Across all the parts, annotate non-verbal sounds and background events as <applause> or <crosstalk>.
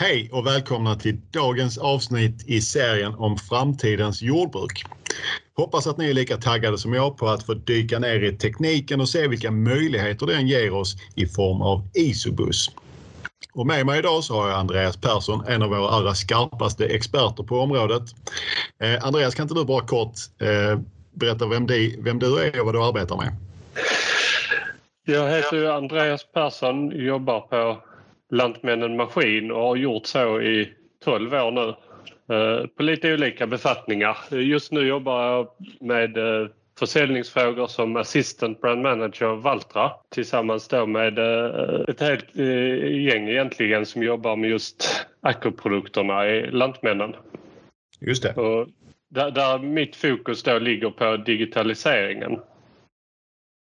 Hej och välkomna till dagens avsnitt i serien om framtidens jordbruk. Hoppas att ni är lika taggade som jag på att få dyka ner i tekniken och se vilka möjligheter den ger oss i form av Isobus. Och med mig idag så har jag Andreas Persson, en av våra allra skarpaste experter på området. Eh, Andreas, kan inte du bara kort eh, berätta vem, de, vem du är och vad du arbetar med? Jag heter Andreas Persson, jobbar på Lantmännen Maskin och har gjort så i 12 år nu eh, på lite olika befattningar. Just nu jobbar jag med eh, försäljningsfrågor som assistant brand manager Valtra tillsammans då med eh, ett helt gäng egentligen som jobbar med just akuprodukterna i Lantmännen. Just det. Och där, där mitt fokus då ligger på digitaliseringen.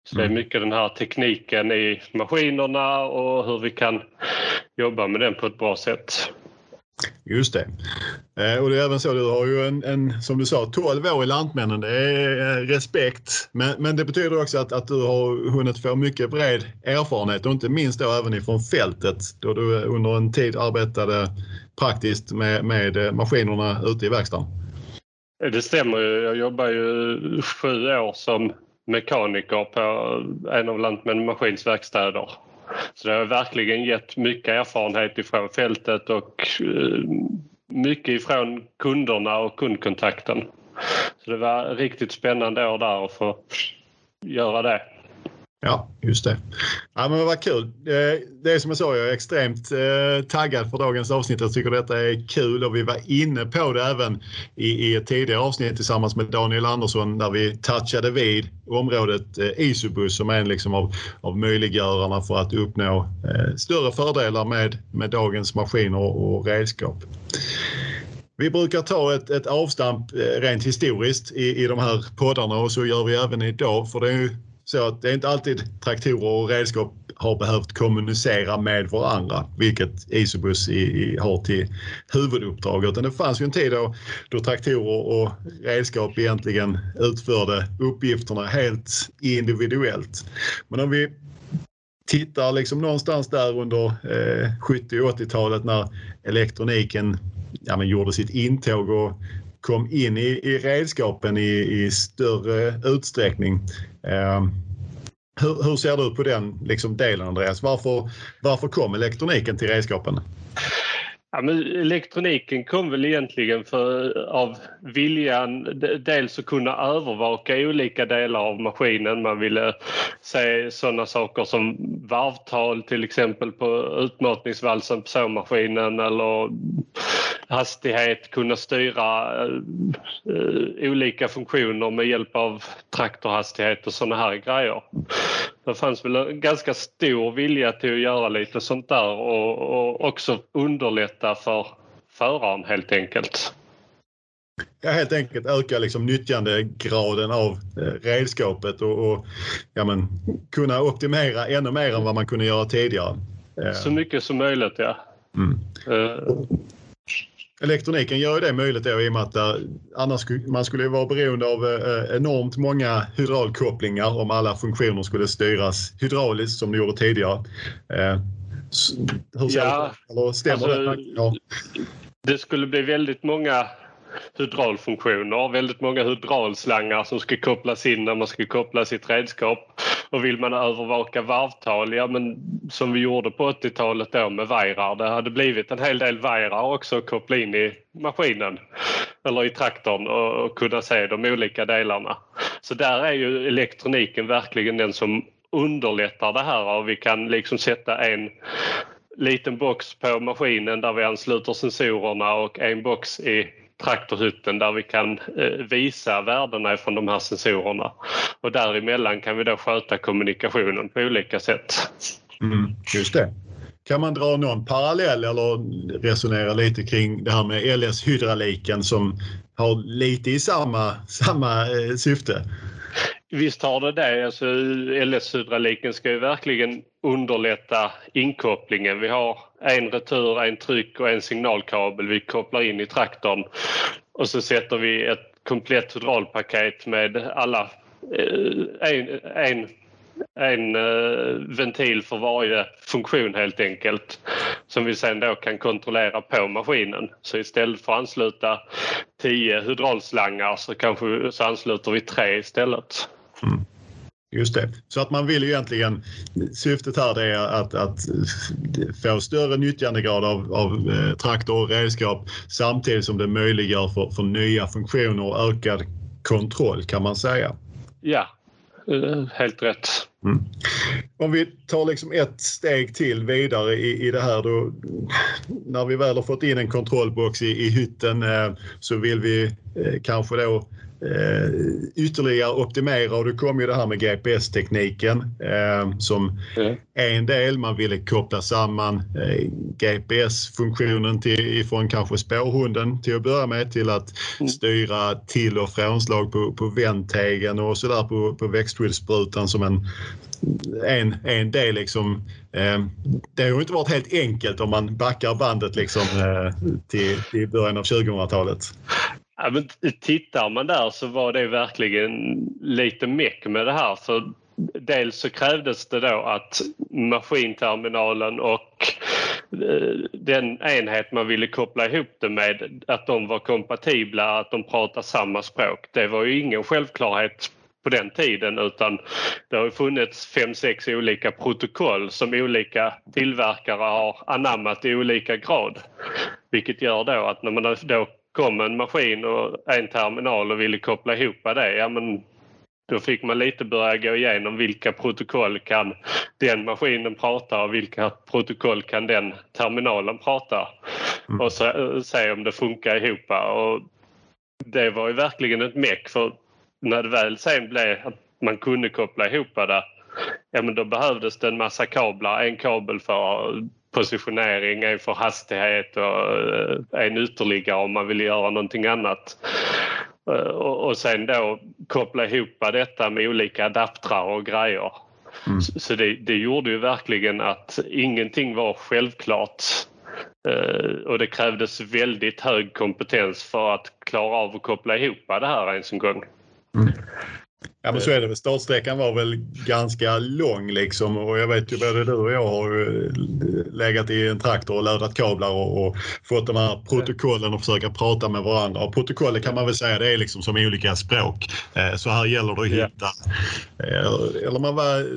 Så det är mm. mycket den här tekniken i maskinerna och hur vi kan jobba med den på ett bra sätt. Just det. Eh, och det är även så, du har ju en, en som du sa, 12 år i Lantmännen. Det är eh, respekt. Men, men det betyder också att, att du har hunnit få mycket bred erfarenhet och inte minst då även ifrån fältet då du under en tid arbetade praktiskt med, med maskinerna ute i verkstaden. Det stämmer Jag jobbar ju sju år som mekaniker på en av Lantmännen Maskins verkstäder. Så det har verkligen gett mycket erfarenhet ifrån fältet och eh, mycket ifrån kunderna och kundkontakten. Så det var riktigt spännande år där att få göra det. Ja, just det. Ja, men vad kul. Det är som jag sa, jag är extremt eh, taggad för dagens avsnitt. Jag tycker detta är kul och vi var inne på det även i, ett tidigare avsnitt tillsammans med Daniel Andersson där vi touchade vid området eh, Isobus som är en liksom av, av möjliggörarna för att uppnå eh, större fördelar med, med dagens maskiner och, redskap. Vi brukar ta ett, ett avstamp rent historiskt i, i de här poddarna och så gör vi även idag för det är ju så att det är inte alltid traktorer och redskap har behövt kommunicera med varandra, vilket Isobus i, i, har till huvuduppdrag. Utan det fanns ju en tid då, då traktorer och redskap egentligen utförde uppgifterna helt individuellt. Men om vi tittar liksom någonstans där under eh, 70 och 80-talet när elektroniken ja, men gjorde sitt intåg och kom in i, i redskapen i, i större utsträckning. Eh, hur, hur, ser du på den liksom, delen Andreas? Varför, varför kom elektroniken till redskapen? Ja, men elektroniken kom väl egentligen för, av viljan dels att kunna övervaka olika delar av maskinen. Man ville se sådana saker som varvtal till exempel på utmatningsvalsen på såmaskinen eller hastighet, kunna styra uh, olika funktioner med hjälp av traktorhastighet och sådana här grejer. Det fanns väl en ganska stor vilja till att göra lite sånt där och, och också underlätta för föraren helt enkelt. Ja, helt enkelt öka liksom nyttjandegraden av eh, redskapet och, och ja, men, kunna optimera ännu mer än vad man kunde göra tidigare. Så mycket som möjligt, ja. Mm. Uh, Elektroniken gör ju det möjligt då, i och med att där, annars man skulle vara beroende av eh, enormt många hydraulkopplingar om alla funktioner skulle styras hydrauliskt som det gjorde tidigare. Eh, hur ser ja, det Eller stämmer alltså, det? Ja. Det skulle bli väldigt många hydraulfunktioner, väldigt många hydraulslangar som ska kopplas in när man ska koppla sitt redskap. Och vill man övervaka varvtal, ja men som vi gjorde på 80-talet då med vajrar. Det hade blivit en hel del vajrar också att koppla in i maskinen eller i traktorn och, och kunna se de olika delarna. Så där är ju elektroniken verkligen den som underlättar det här och vi kan liksom sätta en liten box på maskinen där vi ansluter sensorerna och en box i traktorhytten där vi kan eh, visa värdena från de här sensorerna. Och däremellan kan vi då sköta kommunikationen på olika sätt. Mm, just det. Kan man dra någon parallell eller resonera lite kring det här med LS-hydrauliken som har lite i samma, samma eh, syfte? Visst har det det. Alltså, LS-hydrauliken ska ju verkligen underlätta inkopplingen. Vi har en retur, en tryck och en signalkabel vi kopplar in i traktorn och så sätter vi ett komplett hydraulpaket med alla eh, en, en en eh, ventil för varje funktion helt enkelt som vi sen då kan kontrollera på maskinen. Så istället för att ansluta 10 hydraulslangar så kanske så ansluter vi tre istället. Mm. Just det. Så att man vill egentligen, syftet här är att, att få större nyttjandegrad av, av eh, traktor och redskap samtidigt som det möjliggör för, för nya funktioner och ökad kontroll kan man säga. Ja, eh, helt rätt. Mm. Om vi tar liksom ett steg till vidare i, i det här då. När vi väl har fått in en kontrollbox i, i hytten eh, så vill vi eh, kanske då eh, ytterligare optimera och det kom ju det här med GPS-tekniken eh, som mm. en del. Man ville koppla samman eh, GPS-funktionen ifrån kanske spårhunden till att börja med till att mm. styra till och frånslag på, på vändtegen och sådär på, på växtskyddssprutan som en en, en del liksom. Eh, det har ju inte varit helt enkelt om man backar bandet liksom eh, till, till början av 2000-talet. Ja, men tittar man där så var det verkligen lite meck med det här. För dels så krävdes det då att maskinterminalen och eh, den enhet man ville koppla ihop det med, att de var kompatibla, att de pratade samma språk. Det var ju ingen självklarhet på den tiden utan det har funnits fem, sex olika protokoll som olika tillverkare har anammat i olika grad. Vilket gör då att när man då kom en maskin och en terminal och ville koppla ihop det, ja men då fick man lite börja gå igenom vilka protokoll kan den maskinen prata och vilka protokoll kan den terminalen prata. Mm. Och så, se om det funkar ihop. Och det var ju verkligen ett meck för när det väl sen blev att man kunde koppla ihop det, ja men då behövdes det en massa kablar. En kabel för positionering, en för hastighet och eh, en ytterligare om man vill göra någonting annat. Eh, och sen då koppla ihop detta med olika adaptrar och grejer. Mm. Så det, det, gjorde ju verkligen att ingenting var självklart. Eh, och det krävdes väldigt hög kompetens för att klara av att koppla ihop det här ens en gång. Mm. Ja men så är det väl. Startsträckan var väl ganska lång liksom och jag vet ju både du och jag har legat i en traktor och lödat kablar och, och fått de här protokollen och försöka prata med varandra. Och protokollet kan man väl säga det är liksom som olika språk. Eh, så här gäller det att hitta, eh, eller man var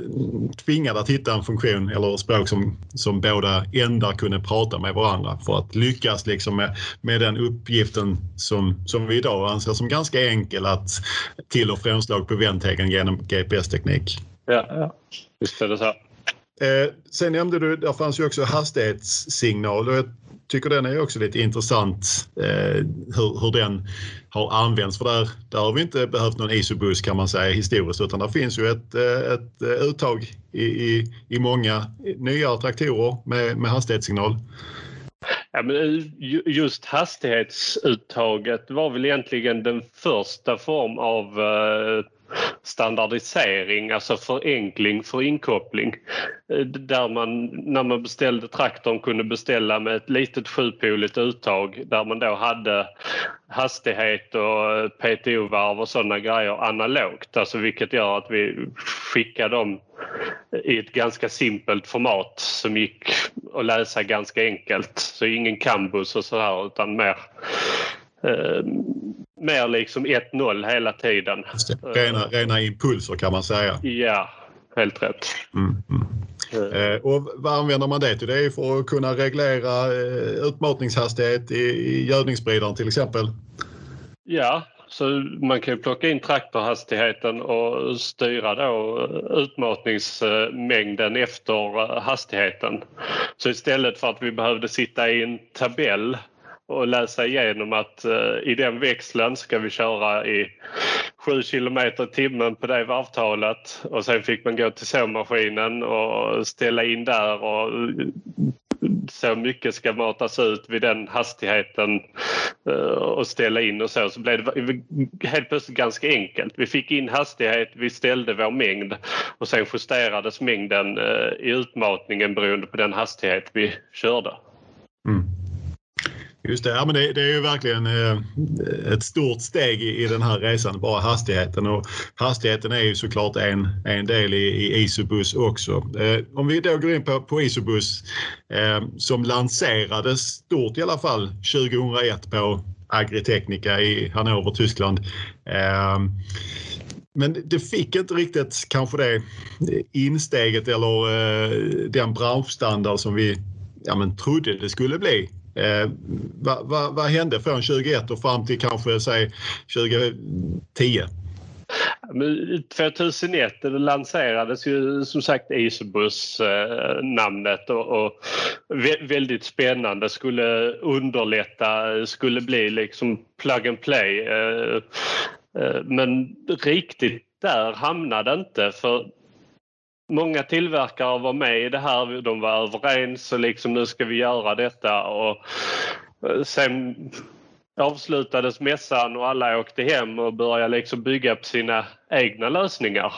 tvingad att hitta en funktion eller språk som, som båda ändar kunde prata med varandra för att lyckas liksom med, med den uppgiften som, som vi idag anser som ganska enkel att till och frånslag på vändtegeln genom GPS-teknik. Ja, ja, visst är det så. Eh, sen nämnde du, där fanns ju också hastighetssignal och jag tycker den är också lite intressant eh, hur, hur den har använts för där, där har vi inte behövt någon isobuss kan man säga historiskt utan det finns ju ett, eh, ett eh, uttag i, i, i många nya traktorer med, med hastighetssignal. Ja, men eh, just hastighetsuttaget var väl egentligen den första form av standardisering, alltså förenkling för inkoppling. Eh, där man när man beställde traktorn kunde beställa med ett litet sjupoligt uttag där man då hade hastighet och eh, PTO-varv och sådana grejer analogt. Alltså vilket gör att vi skickar dem i ett ganska simpelt format som gick att läsa ganska enkelt. Så ingen cambus och så här, utan mer eh, mer liksom 1-0 hela tiden. Rena, rena impulser kan man säga. Ja, helt rätt. Mm, mm. Eh, och vad använder man det till? Det är för att kunna reglera eh, utmatningshastighet i, i gödningsspridaren till exempel? Ja, så man kan plocka in traktorhastigheten och styra då utmatningsmängden efter hastigheten. Så istället för att vi behövde sitta i en tabell och läsa igenom att eh, i den växeln ska vi köra i 7 kilometer i timmen på det varvtalet och sen fick man gå till såmaskinen och ställa in där och eh, så mycket ska matas ut vid den hastigheten eh, och ställa in och så. Så blev det helt plötsligt ganska enkelt. Vi fick in hastighet, vi ställde vår mängd och sen justerades mängden i utmatningen beroende på den hastighet vi körde. Mm. Just det, ja, men det, det, är ju verkligen eh, ett stort steg i, i, den här resan, bara hastigheten. Och hastigheten är ju såklart en, en del i, i Isobus också. Eh, om vi då går in på, på Isobus eh, som lanserades stort i alla fall 2001 på Agritechnica i Hannover, Tyskland. Eh, men det fick inte riktigt kanske det insteget eller eh, den branschstandard som vi ja, men, trodde det skulle bli. Eh, vad, vad, vad, hände från 2021 och fram till kanske säg 2010? 2001 det lanserades ju som sagt isobus-namnet och, och, väldigt spännande skulle underlätta, skulle bli liksom plug and play. Eh, eh, men riktigt där hamnade inte för många tillverkare var med i det här. De var överens och liksom nu ska vi göra detta och eh, sen avslutades mässan och alla åkte hem och började liksom bygga på sina egna lösningar.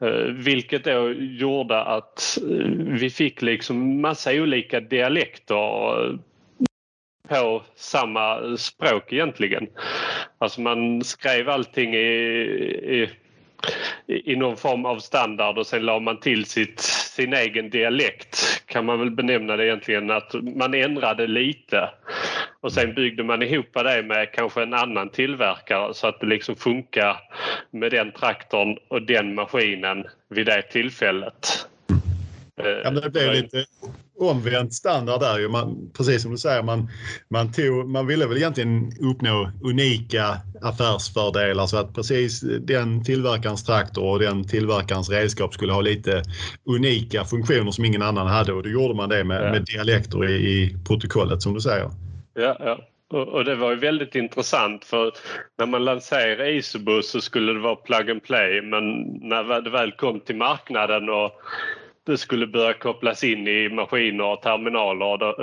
Eh, vilket då gjorde att eh, vi fick liksom massa olika dialekter på samma språk egentligen. Alltså man skrev allting i, i i någon form av standard och sen la man till sitt, sin egen dialekt kan man väl benämna det egentligen att man ändrade lite och sen byggde man ihop det med kanske en annan tillverkare så att det liksom funkar med den traktorn och den maskinen vid det tillfället. Ja, det blev lite omvänt standard där ju. Man, precis som du säger, man, man, tog, man ville väl egentligen uppnå unika affärsfördelar så att precis den tillverkarens traktor och den tillverkarens redskap skulle ha lite unika funktioner som ingen annan hade och då gjorde man det med, ja. med dialekter i, i protokollet som du säger. Ja, ja. Och, det var ju väldigt intressant för när man lanserade Isobus så skulle det vara plug and play men när det väl kom till marknaden och det skulle börja kopplas in i maskiner och terminaler. Då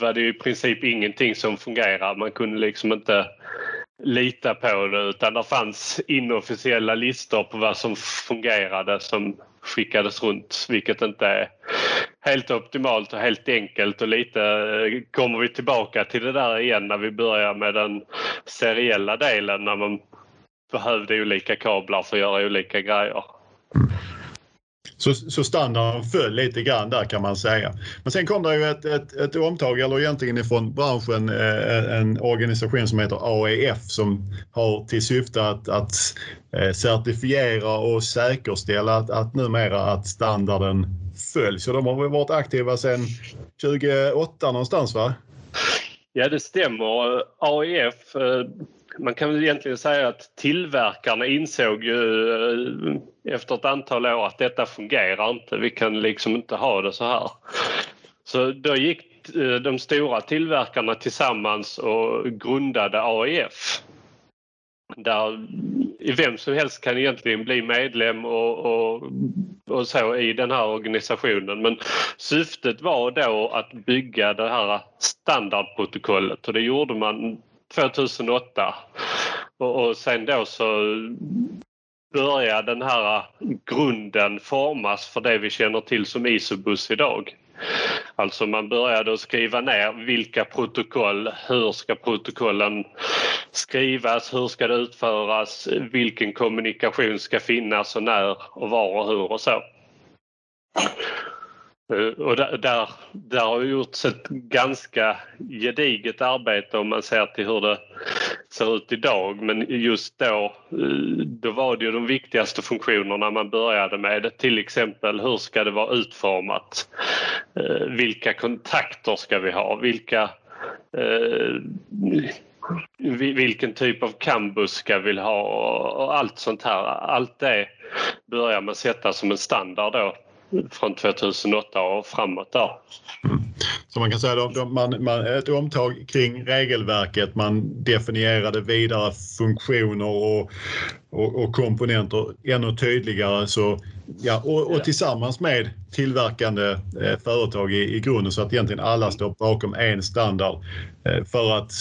var det i princip ingenting som fungerade. Man kunde liksom inte lita på det utan det fanns inofficiella listor på vad som fungerade som skickades runt vilket inte är helt optimalt och helt enkelt och lite eh, kommer vi tillbaka till det där igen när vi börjar med den seriella delen när man behövde olika kablar för att göra olika grejer. Så, så standarden föll lite grann där kan man säga. Men sen kom det ju ett, ett, ett omtag, eller egentligen ifrån branschen, eh, en organisation som heter AEF som har till syfte att, att eh, certifiera och säkerställa att, att numera att standarden följs. Så de har väl varit aktiva sedan 2008 någonstans va? Ja det stämmer. AEF eh, man kan väl egentligen säga att tillverkarna insåg ju efter ett antal år att detta fungerar inte. Vi kan liksom inte ha det så här. Så då gick eh, de stora tillverkarna tillsammans och grundade AIF. Där vem som helst kan egentligen bli medlem och, och, och så i den här organisationen. Men syftet var då att bygga det här standardprotokollet och det gjorde man 2008. Och, och sen då så börjar den här grunden formas för det vi känner till som Isobus idag. Alltså man började skriva ner vilka protokoll, hur ska protokollen skrivas, hur ska det utföras, vilken kommunikation ska finnas och när och var och hur och så. Eh, och där, där, där har gjorts ett ganska gediget arbete om man ser till hur det ser ut idag. Men just då, eh, då var det ju de viktigaste funktionerna man började med. Till exempel hur ska det vara utformat? Eh, vilka kontakter ska vi ha? Vilka eh, vilken typ av campus ska vi ha och allt sånt här. Allt det börjar man sätta som en standard då från 2008 och framåt där. Mm. Så man kan säga att man, man, ett omtag kring regelverket, man definierade vidare funktioner och, och, och komponenter ännu tydligare. Så, ja, och, och tillsammans med tillverkande eh, företag i, i grunden så att egentligen alla står bakom en standard eh, för att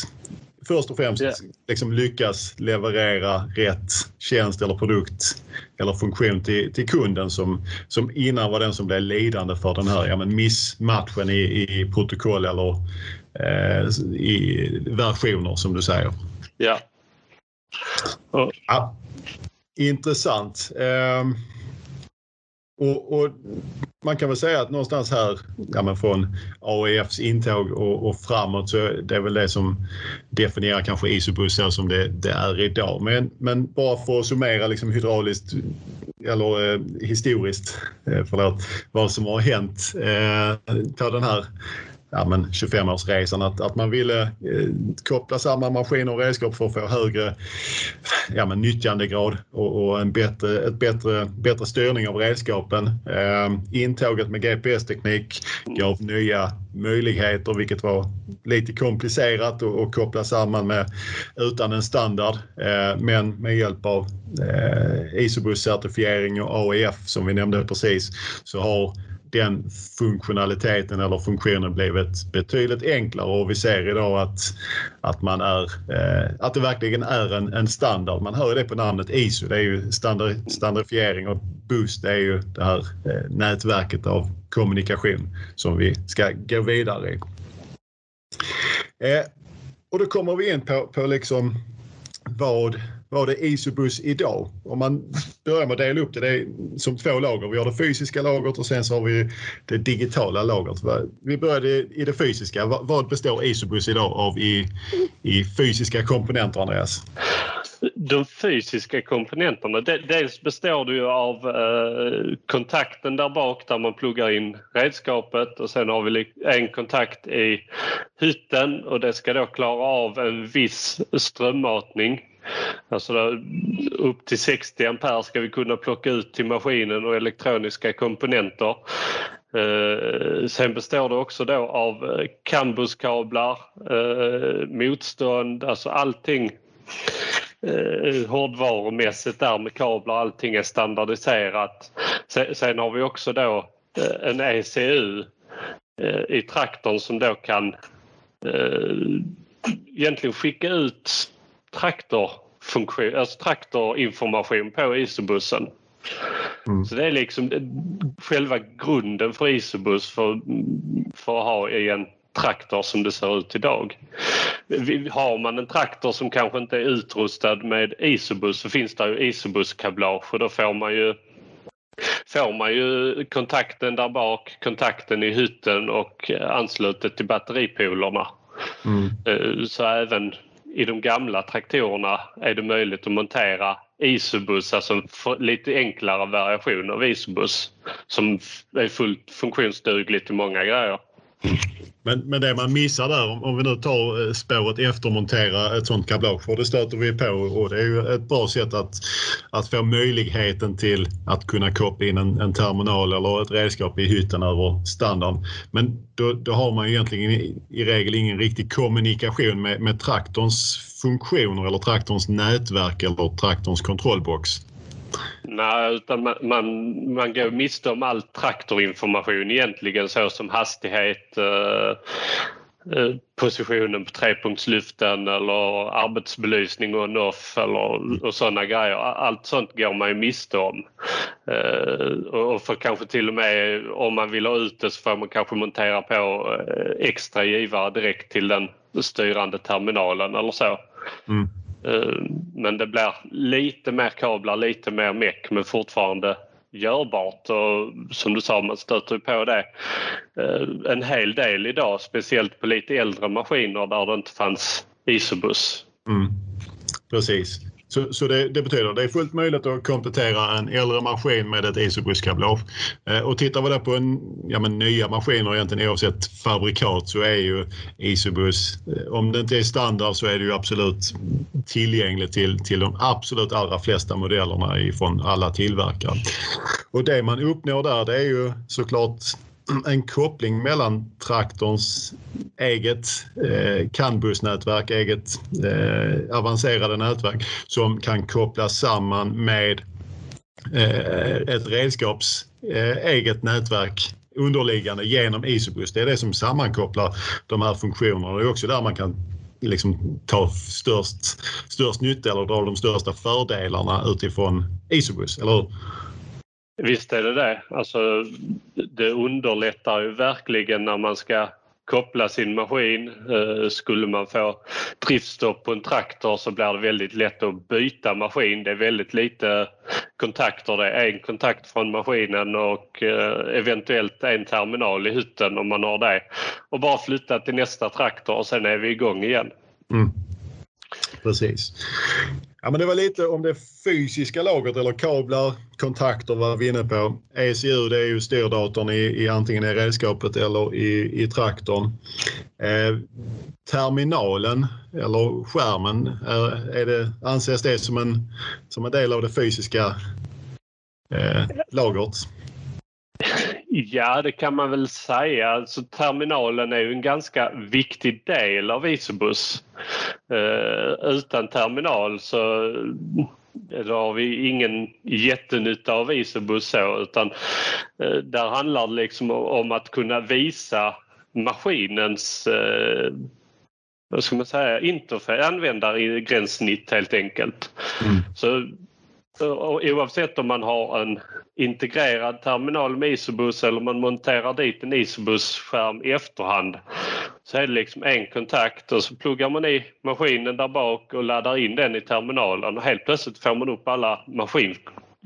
först och främst yeah. liksom lyckas leverera rätt tjänst eller produkt eller funktion till, till kunden som, som innan var den som blev lidande för den här ja, men missmatchen i, i protokoll eller i versioner som du säger. Ja. Och. ja. Intressant. Um, och, och, man kan väl säga att någonstans här, ja, men från AEFs intåg och, och, framåt så det är väl det som definierar kanske Isobus så som det, det, är idag. Men, men bara för att summera liksom hydrauliskt eller eh, historiskt, eh, förlåt, vad som har hänt eh, på den här ja, 25-årsresan att, att man ville eh, koppla samman maskiner och redskap för att få högre ja, men nyttjandegrad och, och en bättre, ett bättre, bättre styrning av redskapen. Eh, intåget med GPS-teknik gav nya möjligheter vilket var lite komplicerat att koppla samman med utan en standard. Eh, men med hjälp av eh, Isobus-certifiering och AEF som vi nämnde precis så har den funktionaliteten eller funktionen blivit betydligt enklare och vi ser idag att, att, man är, eh, att det verkligen är en, en standard. Man hör det på namnet ISO, det är ju standard, standardifiering och Boost är ju det här eh, nätverket av kommunikation som vi ska gå vidare i. Eh, och då kommer vi in på, på liksom vad vad är Isobus idag? Om man börjar med att dela upp det, det är som två lager. Vi har det fysiska lagret och sen så har vi det digitala lagret. Vi började i det fysiska. Vad består Isobus idag av i, i fysiska komponenter, Andreas? De fysiska komponenterna, dels består det ju av eh, kontakten där bak där man pluggar in redskapet och sen har vi en kontakt i hytten och det ska då klara av en viss strömmatning Alltså där, upp till 60 ampere ska vi kunna plocka ut till maskinen och elektroniska komponenter. Eh, sen består det också då av eh, cambuskablar, eh, motstånd, alltså allting eh, hårdvarumässigt där med kablar, allting är standardiserat. Sen, sen har vi också då eh, en ECU eh, i traktorn som då kan eh, egentligen skicka ut traktorfunktion, alltså traktorinformation på isobussen. Mm. Så det är liksom själva grunden för isobus för, för att ha i en traktor som det ser ut idag. Har man en traktor som kanske inte är utrustad med isobus så finns det ju isobus-kablage och då får man ju får man ju kontakten där bak, kontakten i hytten och anslutet till batteripolerna. Mm. Eh, så även i de gamla traktorerna är det möjligt att montera isobus, alltså lite enklare variation av isobus som är fullt funktionsdugligt i många grejer. Men, men det man missar där, om, om vi nu tar eh, spåret eftermontera ett sånt kablage, för det stöter vi på och det är ju ett bra sätt att, att få möjligheten till att kunna koppla in en, en terminal eller ett redskap i hytten över standard. Men då, då har man ju egentligen i, i regel ingen riktig kommunikation med, med traktorns funktioner eller traktorns nätverk eller traktorns kontrollbox. Nej, utan man, man, man går miste om all traktorinformation egentligen såsom hastighet, eh, eh, positionen på trepunktsluften eller arbetsbelysning on-off eller och sådana grejer. Allt sånt går man ju miste om. Eh, och för kanske till och med om man vill ha ut det så får man kanske montera på extra givare direkt till den styrande terminalen eller så. Mm. Eh, men det blir lite mer kablar, lite mer meck men fortfarande görbart och som du sa, man stöter på det eh, en hel del idag, speciellt på lite äldre maskiner där det inte fanns isobus. Mm. Precis. Så, så det, det, betyder att det är fullt möjligt att komplettera en äldre maskin med ett isobuskabloge. Eh, och tittar vi då på en, ja, men nya maskiner egentligen oavsett fabrikat så är ju isobus, eh, om det inte är standard så är det ju absolut tillgängligt till, till de absolut allra flesta modellerna ifrån alla tillverkare. Och det man uppnår där det är ju såklart en koppling mellan traktorns eget eh, CAN-bussnätverk, eget eh, avancerade nätverk som kan kopplas samman med eh, ett redskaps eh, eget nätverk underliggande genom Isobus. Det är det som sammankopplar de här funktionerna. Det är också där man kan liksom ta störst, störst nytta eller dra de största fördelarna utifrån Isobus, eller hur? Visst är det det. Alltså, det underlättar ju verkligen när man ska koppla sin maskin. Eh, skulle man få driftstopp på en traktor så blir det väldigt lätt att byta maskin. Det är väldigt lite kontakter. Det är en kontakt från maskinen och eh, eventuellt en terminal i hytten om man har det. Och bara flytta till nästa traktor och sen är vi igång igen. Mm. Precis. Ja, men det var lite om det fysiska lagret eller kablar, kontakter var vi inne på. ECU det är ju styrdatorn i, i antingen i redskapet eller i, i traktorn. Eh, terminalen eller skärmen, är, är det, anses det som en, som en del av det fysiska eh, lagret? <laughs> Ja, det kan man väl säga. Alltså, terminalen är ju en ganska viktig del av Isobus. Eh, utan terminal så då har vi ingen jättenytta av Isobus så utan eh, där handlar det liksom om att kunna visa maskinens eh, vad ska man säga, interface, användargränssnitt helt enkelt. Mm. Så oavsett om man har en integrerad terminal med Isobus eller man monterar dit en Isobus-skärm i efterhand så är det liksom en kontakt och så pluggar man i maskinen där bak och laddar in den i terminalen och helt plötsligt får man upp alla maskin,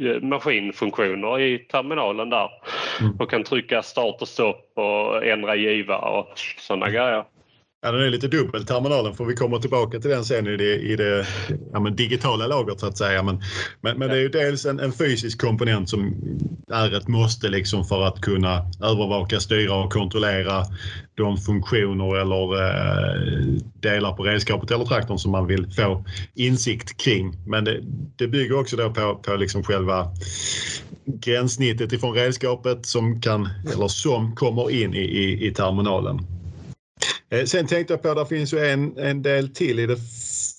eh, maskinfunktioner i terminalen där mm. och kan trycka start och stopp och ändra giva och sådana grejer. Ja, den är lite dubbel terminalen för vi kommer tillbaka till den sen i det, i det ja, digitala lagret så att säga. Men, men, men, det är ju dels en, en, fysisk komponent som är ett måste liksom för att kunna övervaka, styra och kontrollera de funktioner eller eh, delar på redskapet eller traktorn som man vill få insikt kring. Men det, det bygger också då på, på liksom själva gränssnittet ifrån redskapet som kan eller som kommer in i, i, i terminalen. Eh, sen tänkte jag på att det finns ju en, en del till i det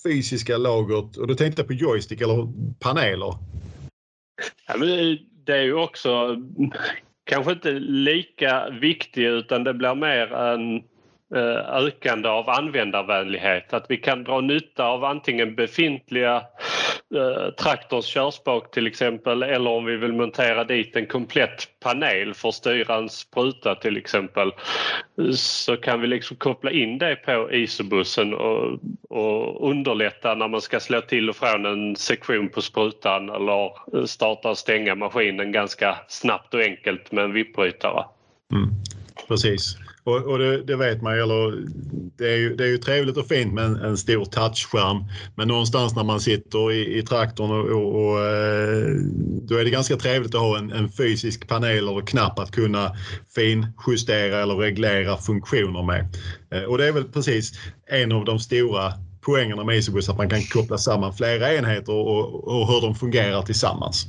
fysiska lagret och då tänkte jag på joystick eller paneler. Ja, men det är ju också kanske inte lika viktigt utan det blir mer en Eh, ökande av användarvänlighet. Att vi kan dra nytta av antingen befintliga eh, traktorns körspak till exempel eller om vi vill montera dit en komplett panel för att styra en spruta till exempel så kan vi liksom koppla in det på isobussen och, och underlätta när man ska slå till och från en sektion på sprutan eller starta och stänga maskinen ganska snabbt och enkelt med en vippbrytare. Mm, precis. Och, och det, det, vet man eller det är, ju, det är ju trevligt och fint med en, en stor touchskärm. Men någonstans när man sitter i, i traktorn och, och, och, eh, då är det ganska trevligt att ha en, en fysisk panel eller knapp att kunna finjustera eller reglera funktioner med. Eh, och det är väl precis en av de stora poängerna med Isobus att man kan koppla samman flera enheter och, och hur de fungerar tillsammans.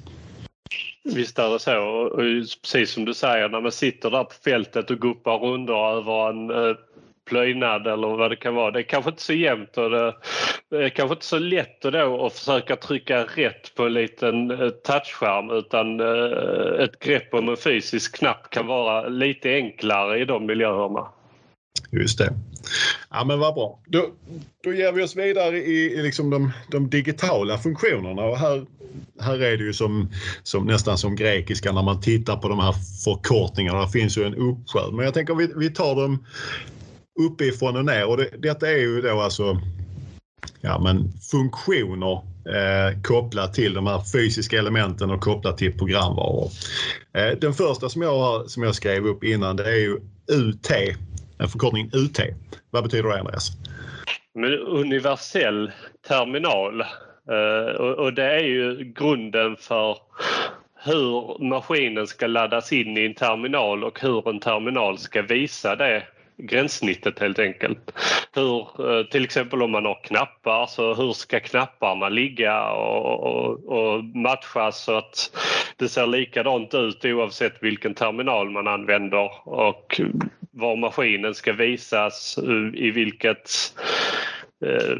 Visst är det så. Och precis som du säger, när man sitter där på fältet och guppar rundor över en eh, plöjnad eller vad det kan vara. Det är kanske inte så jämnt och det, det är kanske inte så lätt då att försöka trycka rätt på en liten eh, touchskärm utan eh, ett grepp om en fysisk knapp kan vara lite enklare i de miljöerna. Just det. Ja men vad bra. Då, då ger vi oss vidare i, i liksom de, de, digitala funktionerna och här, här är det ju som, som, nästan som grekiska när man tittar på de här förkortningarna. Det finns ju en uppsjö. Men jag tänker vi, vi tar dem uppifrån och ner och det, detta är ju då alltså ja, men funktioner eh, kopplat till de här fysiska elementen och kopplat till programvaror. Eh, den första som jag, som jag skrev upp innan det är ju UT förkortningen UT. Vad betyder det Andreas? Men universell terminal. Eh, och det är ju grunden för hur maskinen ska laddas in i en terminal och hur en terminal ska visa det gränssnittet helt enkelt. Hur, eh, till exempel om man har knappar, så hur ska knapparna ligga och, och, och matchas så att det ser likadant ut oavsett vilken terminal man använder och var maskinen ska visas, i vilket eh,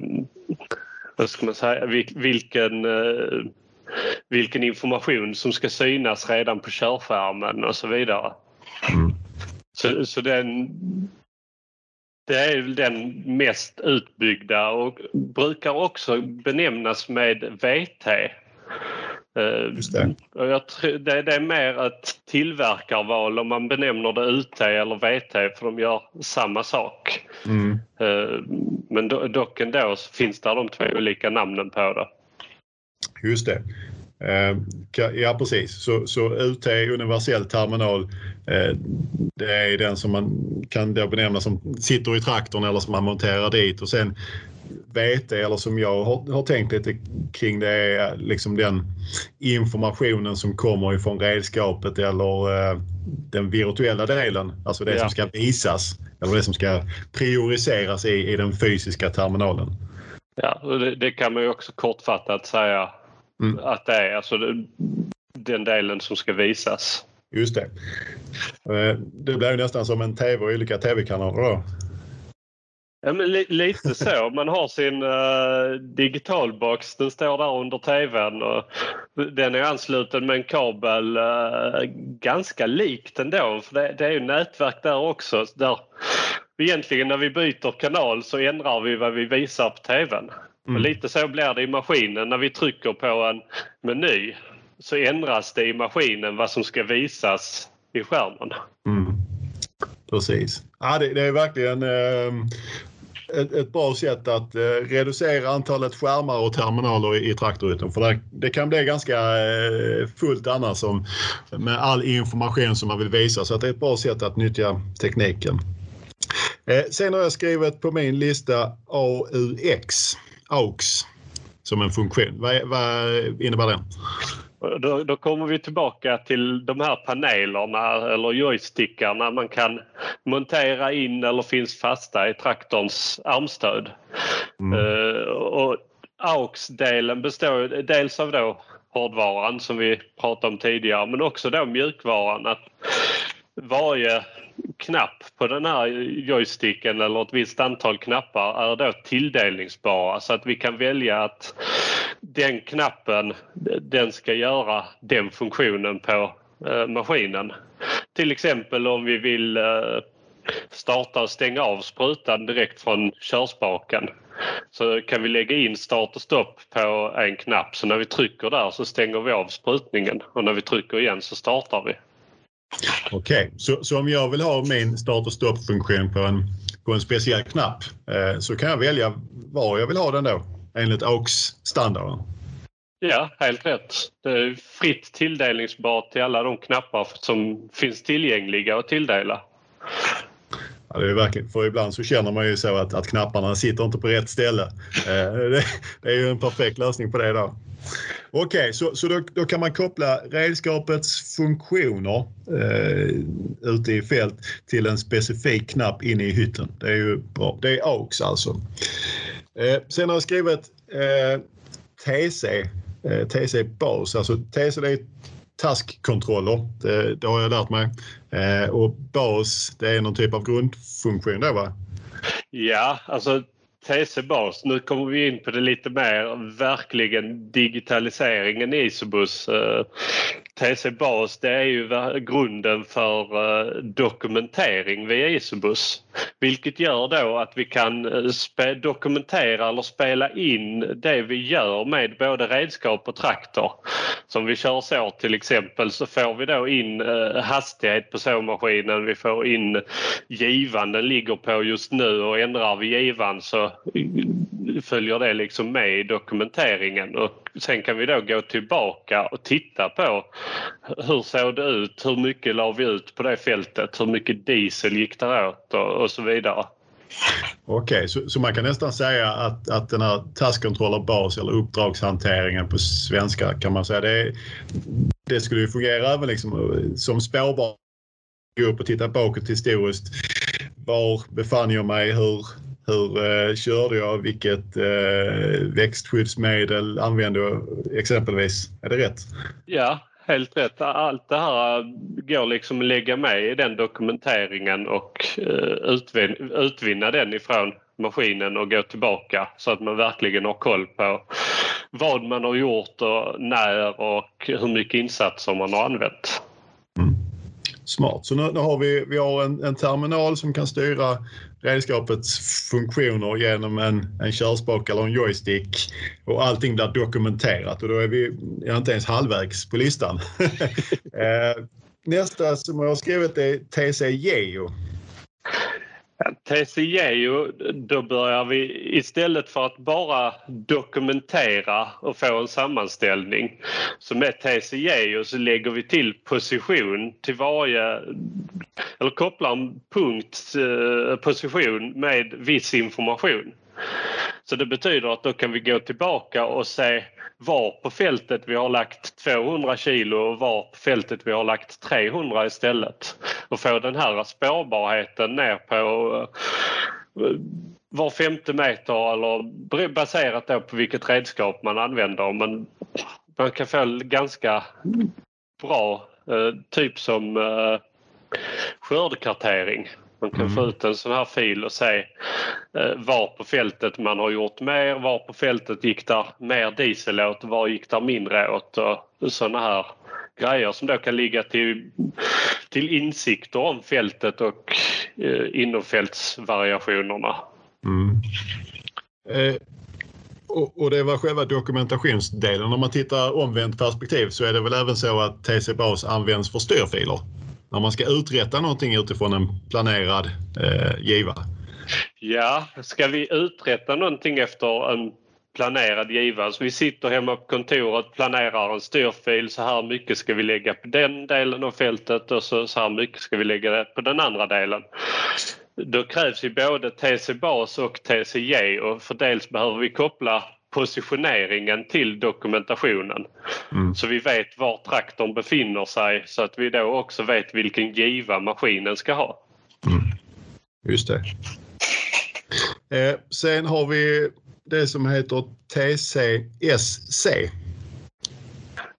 vad ska man säga, vilken, eh, vilken information som ska synas redan på körskärmen och så vidare. Mm. Så, så den, det är den mest utbyggda och brukar också benämnas med VT. Just det. Jag tror, det, det är mer ett tillverkarval om man benämner det UT eller VT för de gör samma sak. Mm. Men do, dock ändå finns det de två olika namnen på det. Just det. Ja precis, så, så UT, universell terminal, det är den som man kan då benämna som sitter i traktorn eller som man monterar dit och sen VT eller som jag har, har tänkt lite kring det är liksom den informationen som kommer ifrån redskapet eller eh, den virtuella delen, alltså det ja. som ska visas eller det som ska prioriseras i, i den fysiska terminalen. Ja, det, det kan man ju också kortfattat säga mm. att det är alltså den delen som ska visas. Just det. Eh, det blir nästan som en tv och olika tv-kanaler då. Ja, lite så. Man har sin uh, digitalbox. Den står där under tvn. Och den är ansluten med en kabel uh, ganska likt ändå. För det, det är ju nätverk där också. Där egentligen när vi byter kanal så ändrar vi vad vi visar på tvn. Mm. Och lite så blir det i maskinen. När vi trycker på en meny så ändras det i maskinen vad som ska visas i skärmen. Mm. Precis. Ja, det, det är verkligen eh, ett, ett, bra sätt att eh, reducera antalet skärmar och terminaler i, i traktorhytten. För det, det, kan bli ganska eh, fullt annars som, med all information som man vill visa. Så att det är ett bra sätt att nyttja tekniken. Eh, sen har jag skrivit på min lista AUX, AUX som en funktion. Vad, vad innebär den? Då, då, kommer vi tillbaka till de här panelerna eller joystickarna man kan montera in eller finns fasta i traktorns armstöd. Mm. Uh, och AUX-delen består dels av då hårdvaran som vi pratade om tidigare men också då mjukvaran. Att varje knapp på den här joysticken eller ett visst antal knappar är då tilldelningsbara så att vi kan välja att den knappen den ska göra den funktionen på eh, maskinen. Till exempel om vi vill eh, starta och stänga av sprutan direkt från körspaken så kan vi lägga in start och stopp på en knapp så när vi trycker där så stänger vi av sprutningen och när vi trycker igen så startar vi. Okej, okay. så, så om jag vill ha min start och stoppfunktion på en, på en speciell knapp eh, så kan jag välja var jag vill ha den då enligt AUX-standarden? Ja, helt rätt. Det är fritt tilldelningsbart till alla de knappar som finns tillgängliga att tilldela. Ja, det är verkligen, för ibland så känner man ju så att, att knapparna sitter inte på rätt ställe. Eh, det, det, är ju en perfekt lösning på det då. Okej, okay, så, så då, då, kan man koppla redskapets funktioner eh, ute i fält till en specifik knapp inne i hytten. Det är ju bra. Det är AUX alltså. Eh, sen har jag skrivit eh, TC, eh, TC bas. Alltså TC det är taskkontroller. Det, det har jag lärt mig. Eh, och bas det är någon typ av grundfunktion då va? Ja, alltså TC-bas. Nu kommer vi in på det lite mer verkligen digitaliseringen i Isobus. Eh, TC-bas det är ju grunden för eh, dokumentering via Isobus. Vilket gör då att vi kan eh, dokumentera eller spela in det vi gör med både redskap och traktor. Som vi kör så till exempel så får vi då in eh, hastighet på såmaskinen, vi får in givan den ligger på just nu och ändrar vi givan så följer det liksom med i dokumenteringen och sen kan vi då gå tillbaka och titta på hur såg det ut, hur mycket la vi ut på det fältet, hur mycket diesel gick det åt och, och så vidare. Okej, okay, så, så, man kan nästan säga att, att den här taskkontroller bas eller uppdragshanteringen på svenska kan man säga det, det skulle ju fungera även liksom som spårbar. Gå upp och titta bakåt historiskt. Var befann jag mig? Hur, hur eh, körde jag? Vilket eh, växtskyddsmedel använde jag exempelvis? Är det rätt? Ja, helt rätt. Allt det här går liksom att lägga med i den dokumenteringen och eh, utvinna, utvinna den ifrån maskinen och gå tillbaka så att man verkligen har koll på vad man har gjort och när och hur mycket insatser man har använt. Mm. Smart. Så nu, nu har vi, vi har en, en, terminal som kan styra redskapets funktioner genom en, en körspak eller en joystick och allting blir dokumenterat och då är vi inte ens halvvägs på listan. <laughs> Eh, nästa som jag har skrivit är TC Geo. TCGeo, då börjar vi istället för att bara dokumentera och få en sammanställning. Så med TCGeo så lägger vi till position till varje, eller kopplar en punkt eh, position med viss information. Så det betyder att då kan vi gå tillbaka och se var på fältet vi har lagt 200 kilo och var på fältet vi har lagt 300 istället. Och få den här spårbarheten ner på eh, var femte meter eller baserat då på vilket redskap man använder. Men man kan få ganska bra, eh, typ som eh, skördkartering. Man kan mm. få ut en sån här fil och se eh, var på fältet man har gjort mer, var på fältet gick där mer diesel åt, var gick där mindre åt och sådana här grejer som då kan ligga till, till insikter om fältet och eh, inomfältsvariationerna. Mm. Eh, och, och, det var själva dokumentationsdelen. Om man tittar omvänt perspektiv så är det väl även så att TC Bas används för styrfiler? När man ska uträtta någonting utifrån en planerad eh, giva? Ja, ska vi uträtta någonting efter en planerad giva. Så vi sitter hemma på kontoret, planerar en styrfil. Så här mycket ska vi lägga på den delen av fältet och så, så här mycket ska vi lägga på den andra delen. Då krävs ju både TC bas och TCG och för dels behöver vi koppla positioneringen till dokumentationen. Mm. Så vi vet var traktorn befinner sig så att vi då också vet vilken giva maskinen ska ha. Mm. Just det. Eh, sen har vi det som heter TCSC.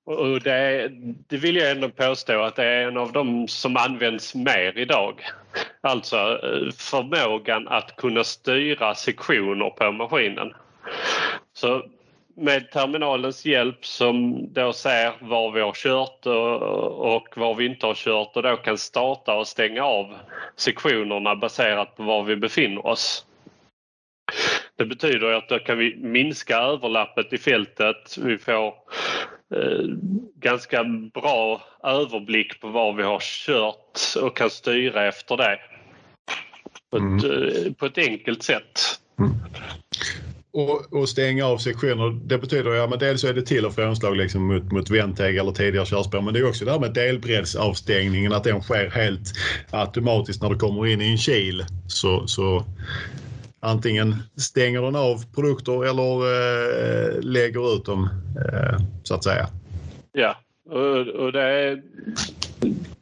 Och det, det, vill jag ändå påstå att det är en av de som används mer idag. Alltså eh, förmågan att kunna styra sektioner på maskinen. Så med terminalens hjälp som då ser var vi har kört och var vi inte har kört och då kan starta och stänga av sektionerna baserat på var vi befinner oss. Det betyder att då kan vi minska överlappet i fältet. Vi får eh, ganska bra överblick på var vi har kört och kan styra efter det på ett, mm. Eh, på ett enkelt sätt. Mm och, och stänga av sektioner. Det betyder ja, men dels är det till och frånslag liksom mot, mot vändteg eller tidigare körspår. Men det är också det här med delbreddsavstängningen, att den sker helt automatiskt när du kommer in i en kil. Så, så antingen stänger den av produkter eller eh, lägger ut dem eh, så att säga. Ja, och, och det är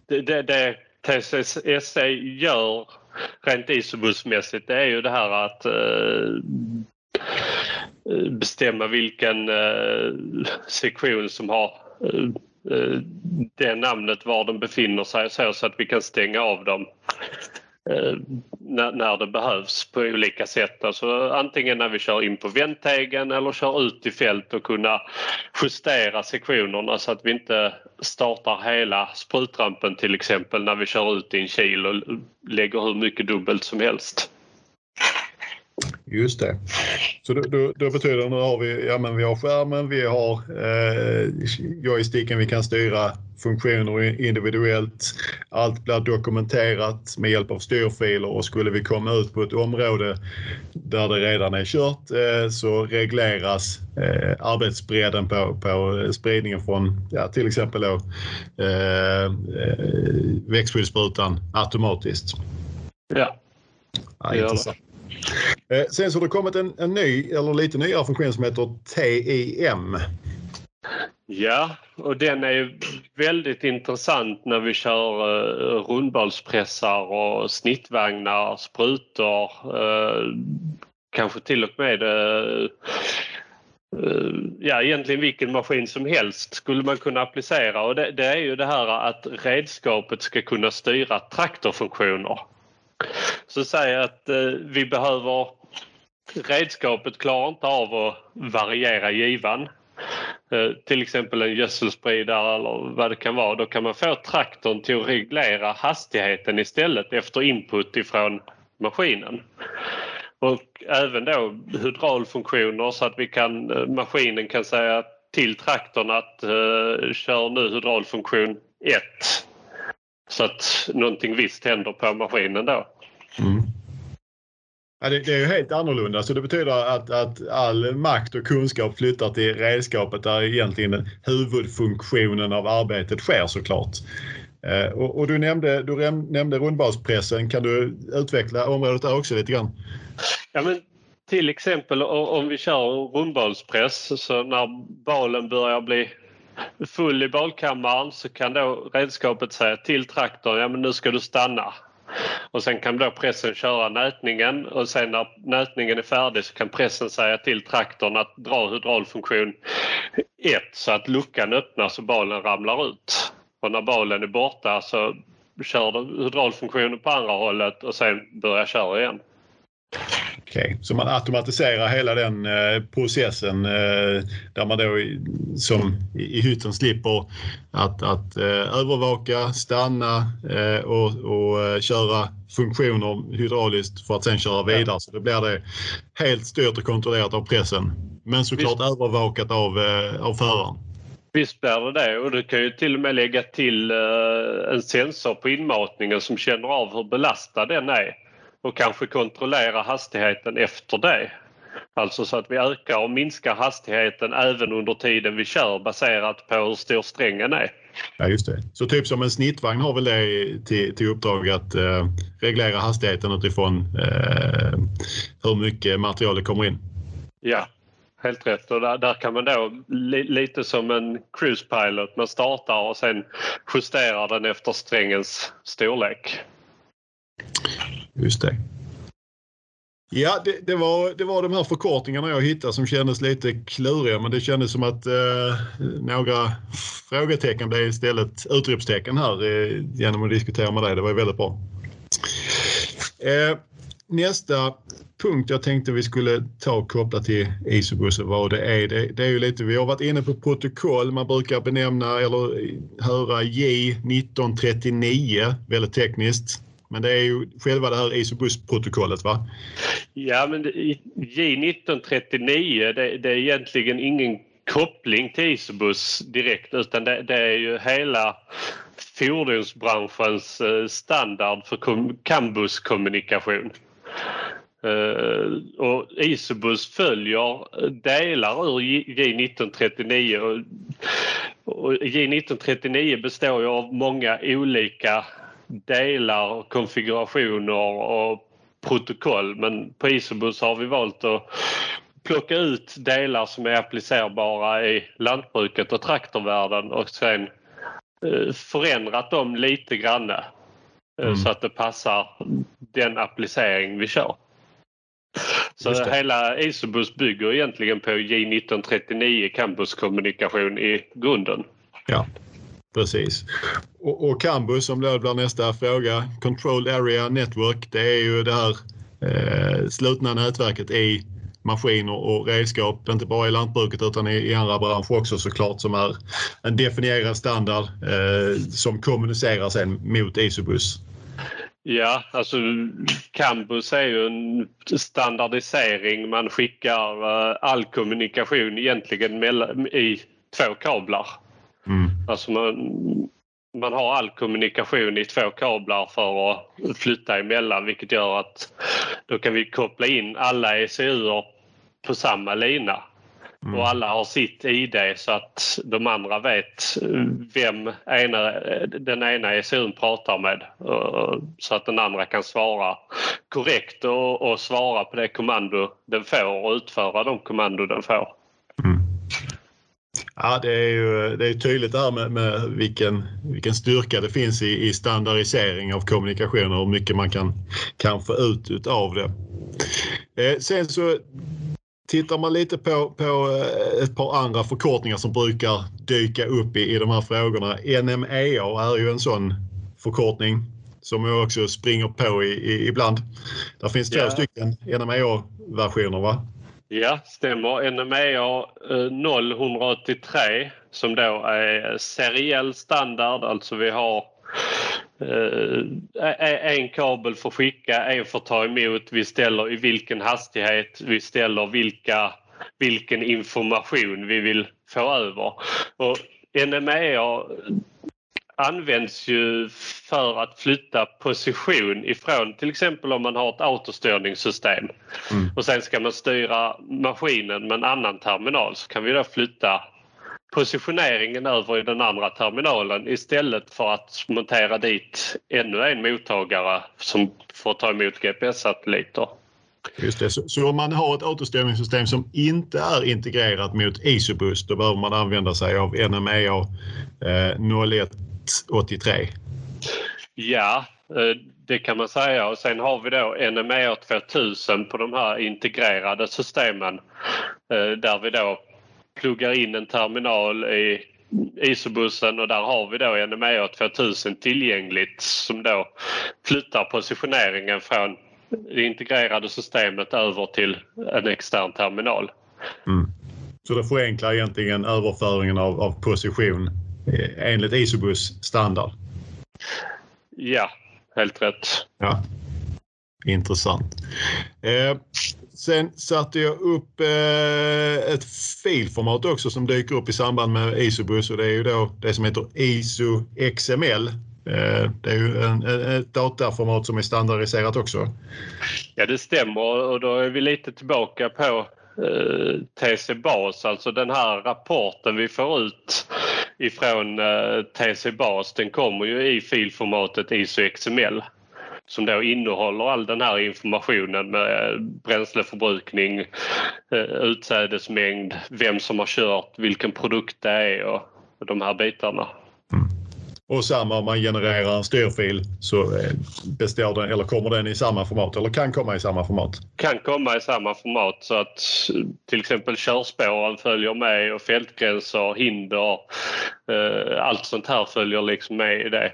det, det, det TCSC gör rent isobusmässigt det är ju det här att Eh, Eh, bestämma vilken eh, sektion som har eh, eh, det namnet var de befinner sig så, så att vi kan stänga av dem eh, när, det behövs på olika sätt. Alltså antingen när vi kör in på vändtegen eller kör ut i fält och kunna justera sektionerna så att vi inte startar hela sprutrampen till exempel när vi kör ut i en kil och lägger hur mycket dubbelt som helst. Just det. Så då, då, då, betyder det nu har vi, ja men vi har skärmen, vi har eh, joysticken, vi kan styra funktioner individuellt. Allt blir dokumenterat med hjälp av styrfiler och skulle vi komma ut på ett område där det redan är kört eh, så regleras eh, arbetsbredden på, på spridningen från ja, till exempel då, eh, eh växtskyddssprutan automatiskt. Ja. ja intressant. Eh, sen så har det kommit en, en ny, eller lite nyare funktion som heter TIM. Ja, och den är väldigt intressant när vi kör eh, rundbalspressar och snittvagnar, sprutor, eh, kanske till och med ja, egentligen vilken maskin som helst skulle man kunna applicera och det, det är ju det här att redskapet ska kunna styra traktorfunktioner. Så säg att eh, vi behöver redskapet klarar inte av att variera givan. eh, till exempel en gödselspridare eller vad det kan vara. Då kan man få traktorn till att reglera hastigheten istället efter input ifrån maskinen. Och även då hydraulfunktioner så att vi kan, eh, maskinen kan säga till traktorn att uh, kör nu hydraulfunktion 1. Så att någonting visst händer på maskinen då. Mm. Ja, det, det, är ju helt annorlunda så det betyder att, att all makt och kunskap flyttar till redskapet där egentligen huvudfunktionen av arbetet sker såklart. Eh, och, och, du nämnde, du nämnde rundbalspressen. Kan du utveckla området där också lite grann? Ja, men till exempel om vi kör rundbalspress så när balen börjar bli full i balkammaren så kan då redskapet säga till traktorn ja men nu ska du stanna. Och sen kan då pressen köra nätningen och sen när nätningen är färdig så kan pressen säga till traktorn att dra hydraulfunktion 1 så att luckan öppnas och balen ramlar ut. Och när balen är borta så kör du hydraulfunktionen på andra hållet och sen börjar köra igen. Okay. så man automatiserar hela den eh, processen eh, där man då som i, hytten slipper att, att eh, övervaka, stanna och, och köra funktioner hydrauliskt för att sen köra vidare. Så då blir det helt styrt och kontrollerat av pressen. Men såklart Visst. övervakat av, av föraren. Visst blir det det och du kan ju till och med lägga till en sensor på inmatningen som känner av hur belastad den är och kanske kontrollera hastigheten efter det. Alltså så att vi ökar och minskar hastigheten även under tiden vi kör baserat på hur stor strängen är. Ja, just det. Så typ som en snittvagn har väl det till, till uppdrag att eh, reglera hastigheten utifrån eh, hur mycket material det kommer in? Ja, helt rätt. Och där, där kan man då li, lite som en cruise pilot, man startar och sen justerar den efter strängens storlek. Just det. Ja, det, det, var, det var de här förkortningarna jag hittade som kändes lite kluriga men det kändes som att eh, några frågetecken blev istället utropstecken här eh, genom att diskutera med dig. Det var väldigt bra. Eh, nästa punkt jag tänkte vi skulle ta och koppla till Isobus och vad det är. Det, det, är ju lite, vi har varit inne på protokoll. Man brukar benämna eller höra J1939, väldigt tekniskt. Men det är ju själva det här Isobus-protokollet va? Ja men J1939 det, det, är egentligen ingen koppling till Isobus direkt utan det, det är ju hela fordonsbranschens eh, standard för campuskommunikation. Uh, eh, och Isobus följer eh, delar ur J1939 och, och J1939 består ju av många olika delar, konfigurationer och protokoll men på Isobus har vi valt att plocka ut delar som är applicerbara i lantbruket och traktorvärlden och sen eh, förändrat dem lite grann eh, mm. så att det passar den applicering vi kör. Så hela Isobus bygger egentligen på J1939 campuskommunikation i grunden. Ja. Precis. Och, och Cambus som då blir nästa fråga. Control Area Network. Det är ju det här eh, slutna nätverket i maskiner och redskap, inte bara i lantbruket utan i, i andra branscher också såklart, som är en definierad standard eh, som kommunicerar sen mot Isobus. Ja, alltså Cambus är ju en standardisering. Man skickar eh, all kommunikation egentligen i två kablar. Mm. Alltså man, man har all kommunikation i två kablar för att flytta emellan vilket gör att då kan vi koppla in alla ECU på samma lina. Mm. Och alla har sitt ID så att de andra vet vem ena, den ena ECUn pratar med. Så att den andra kan svara korrekt och, och svara på det kommando den får och utföra de kommando den får. Ja, det är ju det är tydligt det här med, med vilken, vilken styrka det finns i, i standardisering av kommunikation och hur mycket man kan, kan få ut av det. Eh, sen så tittar man lite på, på eh, ett par andra förkortningar som brukar dyka upp i, i de här frågorna. NMEA är ju en sån förkortning som jag också springer på i, i, ibland. Det finns två yeah. stycken NMEA-versioner va? Ja, stämmer. NMEA 0183 eh, som då är seriell standard, alltså vi har eh, e-, e-, en kabel för att skicka, en för att ta emot. Vi ställer i vilken hastighet, vi ställer vilka, vilken information vi vill få över. Och NMEA används ju för att flytta position ifrån till exempel om man har ett autostyrningssystem mm. och sen ska man styra maskinen med en annan terminal så kan vi då flytta positioneringen över i den andra terminalen istället för att montera dit ännu en mottagare som får ta emot GPS-satelliter. Just det. Så, så, om man har ett autostyrningssystem som inte är integrerat mot Isobus då behöver man använda sig av NMEA eh, 0183? Ja, eh, det kan man säga. Och sen har vi då NMEA 2000 på de här integrerade systemen eh, där vi då pluggar in en terminal i isobussen och där har vi då NMEA 2000 tillgängligt som då flyttar positioneringen från det integrerade systemet över till en extern terminal. Mm. Så det förenklar egentligen överföringen av, av position enligt Isobus standard? Ja, helt rätt. Ja. Intressant. Eh, sen satte jag upp eh, ett filformat också som dyker upp i samband med Isobus och det är ju då det som heter ISO XML. Eh, det är ju en, ett dataformat som är standardiserat också. Ja, det stämmer och då är vi lite tillbaka på eh, TC Bas, alltså den här rapporten vi får ut ifrån eh, TC Bas, den kommer ju i filformatet ISO XML som då innehåller all den här informationen med eh, bränsleförbrukning, eh, utsädesmängd, vem som har kört, vilken produkt det är och de här bitarna. Och samma om man genererar en styrfil så eh, består den, eller kommer den i samma format eller kan komma i samma format? Kan komma i samma format så att till exempel körspåren följer med och fältgränser, hinder, eh, allt sånt här följer liksom med i det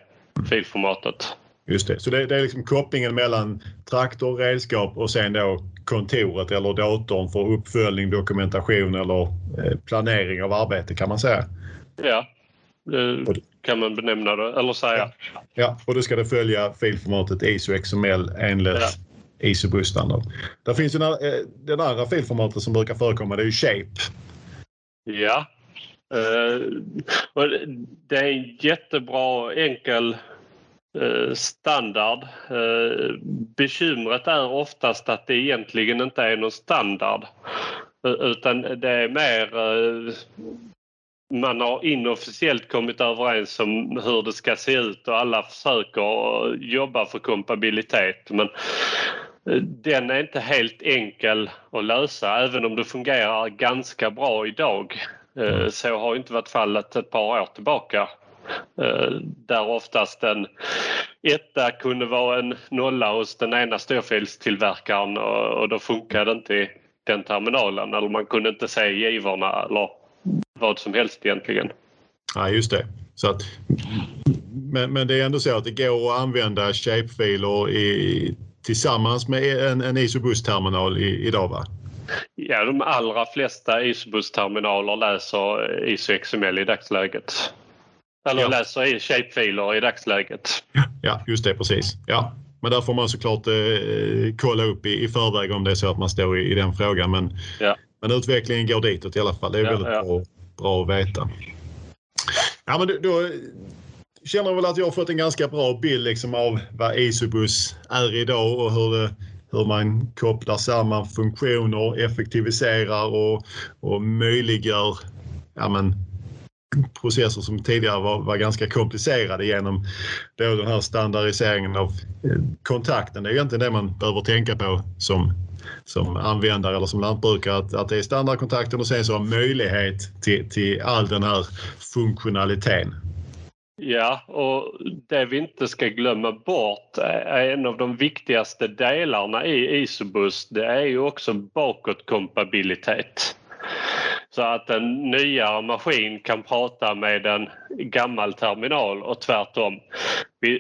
filformatet. Just det, så det, det är liksom kopplingen mellan traktor, redskap och sen då kontoret eller datorn för uppföljning, dokumentation eller eh, planering av arbete kan man säga. Ja, det kan man benämna det eller säga. Ja, ja. och då ska det följa filformatet ISO XML enligt ja. ISO-busstandard. Där finns ju den, eh, den andra filformatet som brukar förekomma, det är ju Shape. Ja. Och det är en jättebra enkel uh, standard. Bekymret är oftast att det egentligen inte är någon standard. Utan det är mer man har inofficiellt kommit överens om hur det ska se ut och alla försöker jobba för kompabilitet. Men eh, den är inte helt enkel att lösa även om det fungerar ganska bra idag. Eh, så har inte varit fallet ett par år tillbaka. Eh, där oftast en etta kunde vara en nolla hos den ena styrfilstillverkaren och då funkade det inte i den terminalen eller man kunde inte se givorna. eller vad som helst egentligen. Ja, just det. Så att, men, men det är ändå så att det går att använda shapefiler i, tillsammans med en, en Isobus-terminal idag va? Ja, de allra flesta Isobus-terminaler läser ISO XML i dagsläget. Eller ja. läser shapefiler i dagsläget. Ja, just det precis. Ja. Men där får man såklart eh, kolla upp i, i förväg om det är så att man står i, i den frågan. Men, ja. men utvecklingen går ditåt i alla fall. Det är ja, väldigt ja. bra bra att veta. Ja, men då, då känner jag väl att jag har fått en ganska bra bild liksom av vad Isobus är idag och hur, det, hur man kopplar samman funktioner, effektiviserar och, och möjliggör ja, men, processer som tidigare var, var ganska komplicerade genom då den här standardiseringen av eh, kontakten. Det är egentligen det man behöver tänka på som som användare eller som lantbrukare att, att det är standardkontakten och sen så har möjlighet till, till all den här funktionaliteten. Ja, och det vi inte ska glömma bort är en av de viktigaste delarna i Isobus. Det är ju också bakåtkompabilitet. Så att en nyare maskin kan prata med en gammal terminal och tvärtom.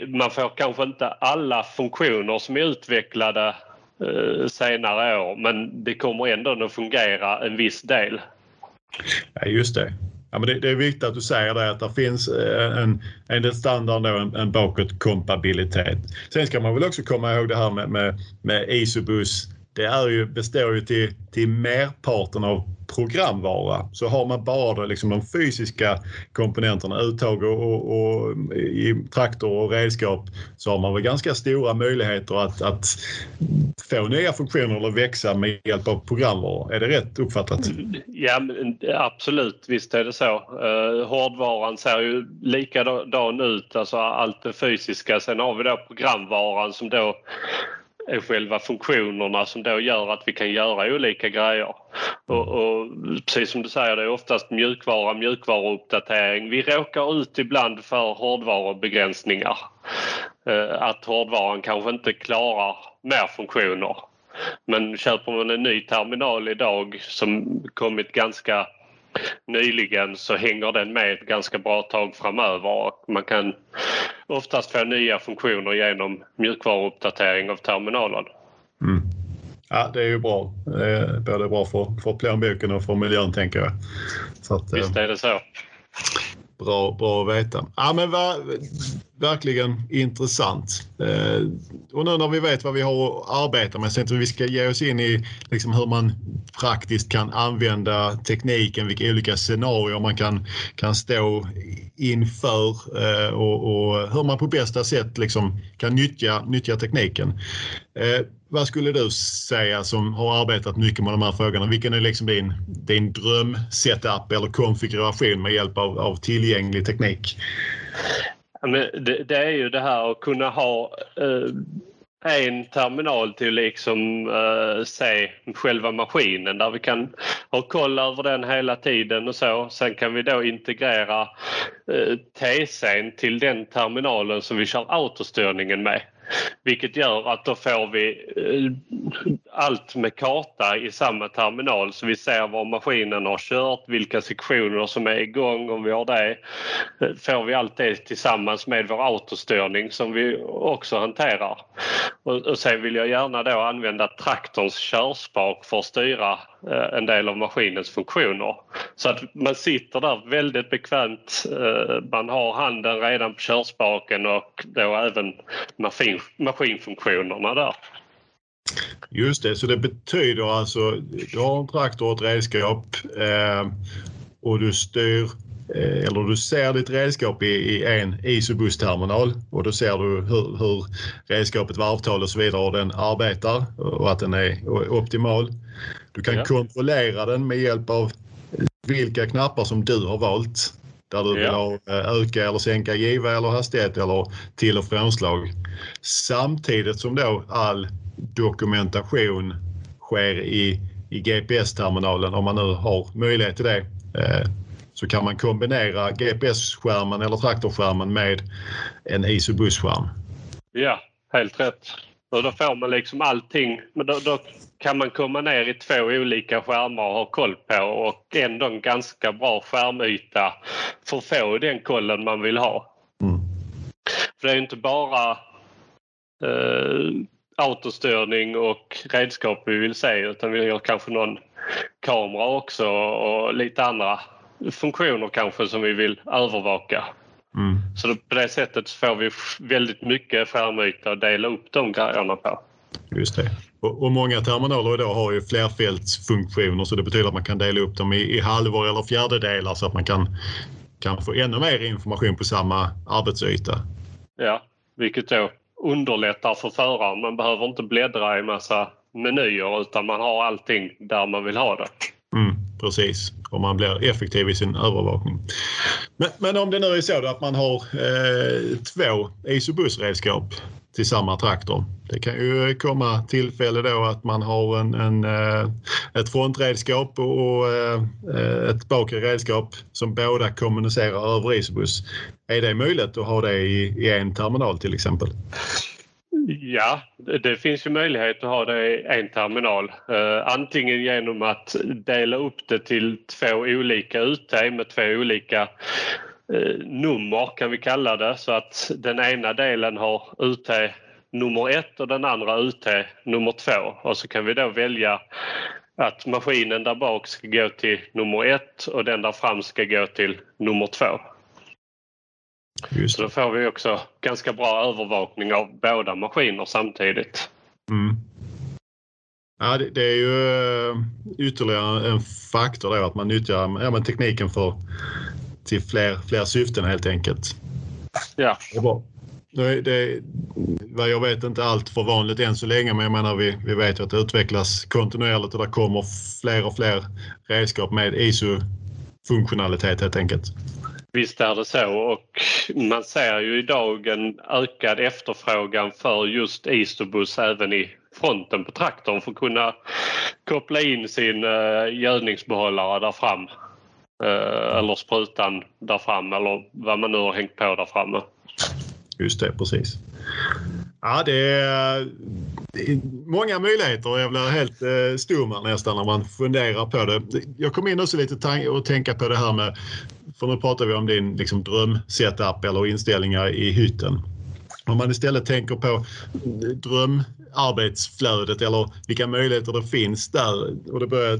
Man får kanske inte alla funktioner som är utvecklade Eh, senare år men det kommer ändå att fungera en viss del. Ja, just det. Ja, men det, det, är viktigt att du säger det att det finns eh, en, en standard då, en, en bakåtkompabilitet. Sen ska man väl också komma ihåg det här med, med, med Isobus. Det är ju, består ju till, till merparten av programvara. Så har man bara liksom de fysiska komponenterna, uttag och, och, och, i traktor och redskap, så har man väl ganska stora möjligheter att, att få nya funktioner eller växa med hjälp av programvara. Är det rätt uppfattat? Ja, absolut. Visst är det så. Eh, hårdvaran ser ju likadan ut, alltså allt det fysiska. Sen har vi då programvaran som då är själva funktionerna som då gör att vi kan göra olika grejer. Och, och precis som du säger, det är oftast mjukvara, mjukvaruuppdatering. Vi råkar ut ibland för hårdvarubegränsningar. Eh, att hårdvaran kanske inte klarar mer funktioner. Men köper man en ny terminal idag som kommit ganska nyligen så hänger den med ett ganska bra tag framöver. Man kan oftast få nya funktioner genom mjukvaruuppdatering av terminalen. Mm. Ja, det är ju bra. Det är både bra för, för plånboken och för miljön tänker jag. Så att, Visst är det så. Bra, bra att veta. Ja, men va, verkligen intressant. Eh, och nu när vi vet vad vi har att arbeta med så tänkte vi ska ge oss in i liksom hur man praktiskt kan använda tekniken, vilka olika scenarier man kan, kan stå inför eh, och, och, hur man på bästa sätt liksom kan nyttja, nyttja tekniken. Eh, vad skulle du säga som har arbetat mycket med de här frågorna? Vilken är liksom din, din drömsetup eller konfiguration med hjälp av, av tillgänglig teknik? men det, det, är ju det här att kunna ha eh, en terminal till liksom eh, se själva maskinen där vi kan ha koll över den hela tiden och så. Sen kan vi då integrera eh, TCn till den terminalen som vi kör autostyrningen med. <laughs> Vilket gör att då får vi eh, allt med karta i samma terminal så vi ser var maskinen har kört, vilka sektioner som är igång om vi har det. Eh, får vi allt det tillsammans med vår autostyrning som vi också hanterar. Och, sen vill jag gärna då använda traktorns körspak för att styra Eh, en del av maskinens funktioner. Så att man sitter där väldigt bekvämt. Eh, man har handen redan på körspaken och då även maskin, maskinfunktionerna där. Just det, så det betyder alltså du har en traktor och ett redskap eh, och du styr eller du ser ditt redskap i, i en isobussterminal och då ser du hur, hur redskapet varvtal och så vidare och den arbetar och att den är optimal. Du kan ja. kontrollera den med hjälp av vilka knappar som du har valt. Där du vill ha eh, öka eller sänka giva eller hastighet eller till och frånslag. Samtidigt som då all dokumentation sker i, i GPS-terminalen om man nu har möjlighet till det. Så kan man kombinera GPS-skärmen eller traktorskärmen med en isobusskärm. Ja, helt rätt. Och då får man liksom allting. Men då, då, kan man komma ner i två olika skärmar och ha koll på och ändå en ganska bra skärmyta för att få den kollen man vill ha. Mm. För det är inte bara eh, autostyrning och redskap vi vill se utan vi har kanske någon kamera också och lite andra funktioner kanske som vi vill övervaka. Mm. Så på det sättet får vi väldigt mycket skärmyta att dela upp de grejerna på. Just det. Och, och många terminaler idag har ju flerfältsfunktioner så det betyder att man kan dela upp dem i, i halvor eller fjärdedelar så att man kan, kan få ännu mer information på samma arbetsyta. Ja, vilket då underlättar för föraren. Man behöver inte bläddra i massa menyer utan man har allting där man vill ha det. Mm, precis, och man blir effektiv i sin övervakning. Men, men om det nu är så att man har eh, två isobusredskap till samma traktor. Det kan ju komma tillfälle då att man har en, en eh, ett frontredskap och eh, ett bakre redskap som båda kommunicerar över Isobus. Är det möjligt att ha det i, i en terminal till exempel? Ja, det finns ju möjlighet att ha det i en terminal. Eh, antingen genom att dela upp det till två olika UT med två olika eh, nummer kan vi kalla det så att den ena delen har UT nummer ett och den andra UT nummer två. Och så kan vi då välja att maskinen där bak ska gå till nummer ett och den där fram ska gå till nummer två. Just Så då får vi också ganska bra övervakning av båda maskiner samtidigt. Mm. Ja, det, det är ju eh, ytterligare en faktor då att man nyttjar ja, men tekniken för, till fler, fler syften helt enkelt. Ja. Det är bra. Det, det, vad jag vet inte allt för vanligt än så länge men jag menar vi, vi vet ju att det utvecklas kontinuerligt och det kommer fler och fler redskap med ISO-funktionalitet helt enkelt. Visst är det så och man ser ju idag en ökad efterfrågan för just Isobus även i fronten på traktorn för att kunna koppla in sin eh, gödningsbehållare där fram. Eh, eller sprutan där fram eller vad man nu har hängt på där framme. Just det, precis. Ja, det är, det är många möjligheter. Jag blir helt eh, stum nästan när man funderar på det. Jag kom in också lite och tänka på det här med, för nu pratar vi om din liksom, drömsetup eller inställningar i hytten. Om man istället tänker på drömarbetsflödet eller vilka möjligheter det finns där. Och det börjar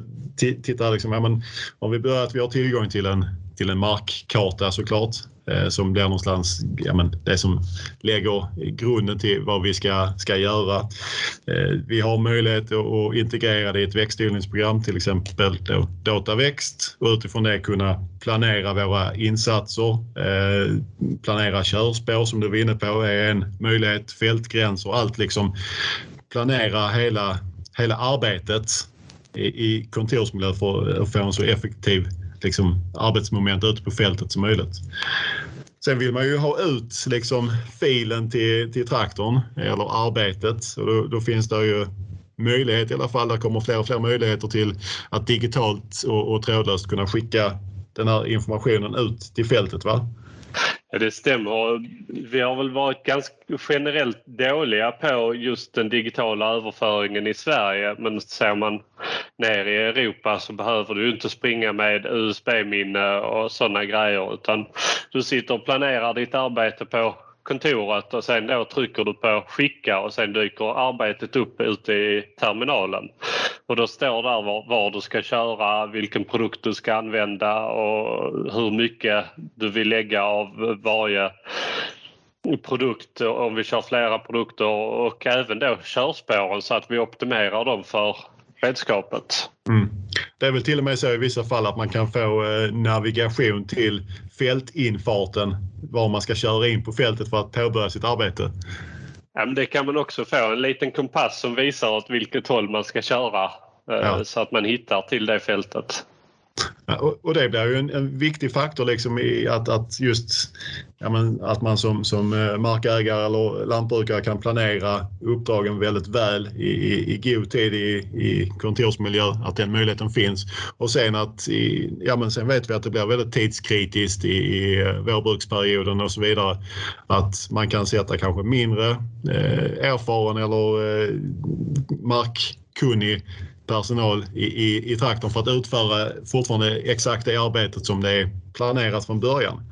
titta liksom, ja, men, om vi börjar att vi har tillgång till en, till en markkarta såklart Eh, som blir någonstans ja, men, det som lägger grunden till vad vi ska, ska göra. Eh, vi har möjlighet att integrera det i ett växtodlingsprogram, till exempel Dataväxt och utifrån det kunna planera våra insatser. Eh, planera körspår som du var inne på är en möjlighet, fältgränser, allt liksom planera hela, hela arbetet i, i kontorsmiljö för att få en så effektiv liksom, arbetsmoment ute på fältet som möjligt. Sen vill man ju ha ut liksom, filen till, till traktorn eller arbetet och då, då finns det ju möjlighet i alla fall. Det kommer fler och fler möjligheter till att digitalt och, och trådlöst kunna skicka den här informationen ut till fältet. Va? Ja, det stämmer. Vi har väl varit ganska generellt dåliga på just den digitala överföringen i Sverige men ser man ner i Europa så behöver du inte springa med USB-minne och sådana grejer utan du sitter och planerar ditt arbete på kontoret och sen då trycker du på skicka och sen dyker arbetet upp ute i terminalen. Och då står där var, var, du ska köra, vilken produkt du ska använda och hur mycket du vill lägga av varje produkt om vi kör flera produkter och även då körspåren så att vi optimerar dem för redskapet. Mm. Det är väl till och med så i vissa fall att man kan få eh, navigation till fältinfarten var man ska köra in på fältet för att påbörja sitt arbete. Ja, det kan man också få. En liten kompass som visar åt vilket håll man ska köra eh, ja. så att man hittar till det fältet. Och det blir ju en, en, viktig faktor liksom i att, att just ja men, att man som, som eh, markägare eller lantbrukare kan planera uppdragen väldigt väl i, i, i god tid i, i kontorsmiljö, att den möjligheten finns. Och sen att i, ja men sen vet vi att det blir väldigt tidskritiskt i, i eh, vårbruksperioden och så vidare. Att man kan sätta kanske mindre eh, erfaren eller eh, markkunnig personal i, i, i traktorn för att utföra fortfarande exakt det arbetet som det är planerat från början.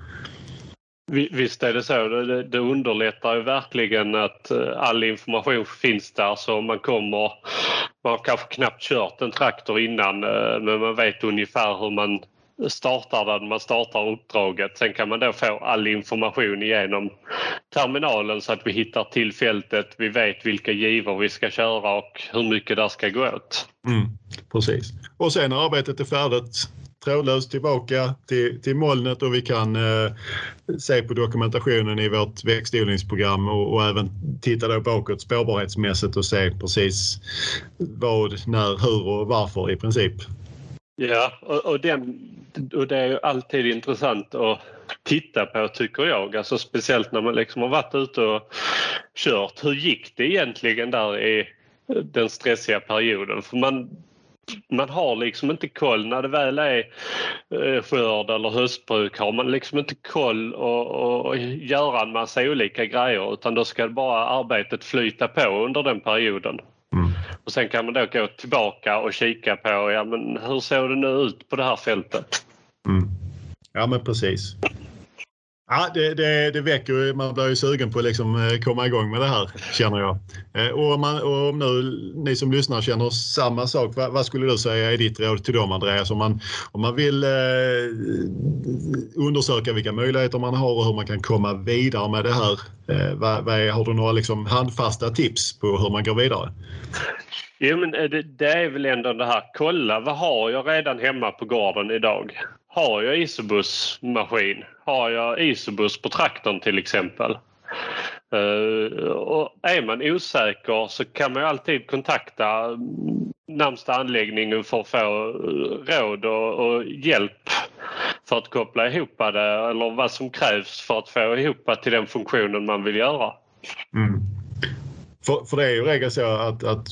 Visst är det så. Det, det underlättar ju verkligen att eh, all information finns där så man kommer... Man har kanske knappt kört en traktor innan eh, men man vet ungefär hur man startar den, man startar uppdraget. Sen kan man då få all information igenom terminalen så att vi hittar till fältet. Vi vet vilka givor vi ska köra och hur mycket där ska gå åt. Mm, precis. Och sen när arbetet är färdigt trådlöst tillbaka till, till molnet och vi kan eh, se på dokumentationen i vårt växtodlingsprogram och, och även titta då bakåt spårbarhetsmässigt och se precis vad, när, hur och varför i princip. Ja, och, och, den, och det är ju alltid intressant att titta på tycker jag. Alltså speciellt när man liksom har varit ute och kört. Hur gick det egentligen där i den stressiga perioden? För man, man har liksom inte koll när det väl är eh, skörd eller höstbruk har man liksom inte koll och, och, och göra en massa olika grejer utan då ska bara arbetet flyta på under den perioden. Mm. Och sen kan man då gå tillbaka och kika på ja, men hur såg det nu ut på det här fältet. Mm. Ja men precis. Ja, det, det, det väcker Man blir ju sugen på att liksom eh, komma igång med det här, känner jag. Eh, och om, man, och om nu ni som lyssnar känner samma sak, vad, vad, skulle du säga är ditt råd till dem, Andreas? Om man, om man vill eh, undersöka vilka möjligheter man har och hur man kan komma vidare med det här. Eh, vad, vad är, har du några liksom handfasta tips på hur man går vidare? Jo, men det, det är väl ändå det här, kolla vad har jag redan hemma på gården idag? Har jag isobusmaskin? Har jag isobus på traktorn till exempel? Uh, och är man osäker så kan man alltid kontakta närmsta anläggningen för att få råd och, och, hjälp för att koppla ihop det eller vad som krävs för att få ihop till den funktionen man vill göra. Mm. För, för det är ju regel så att, att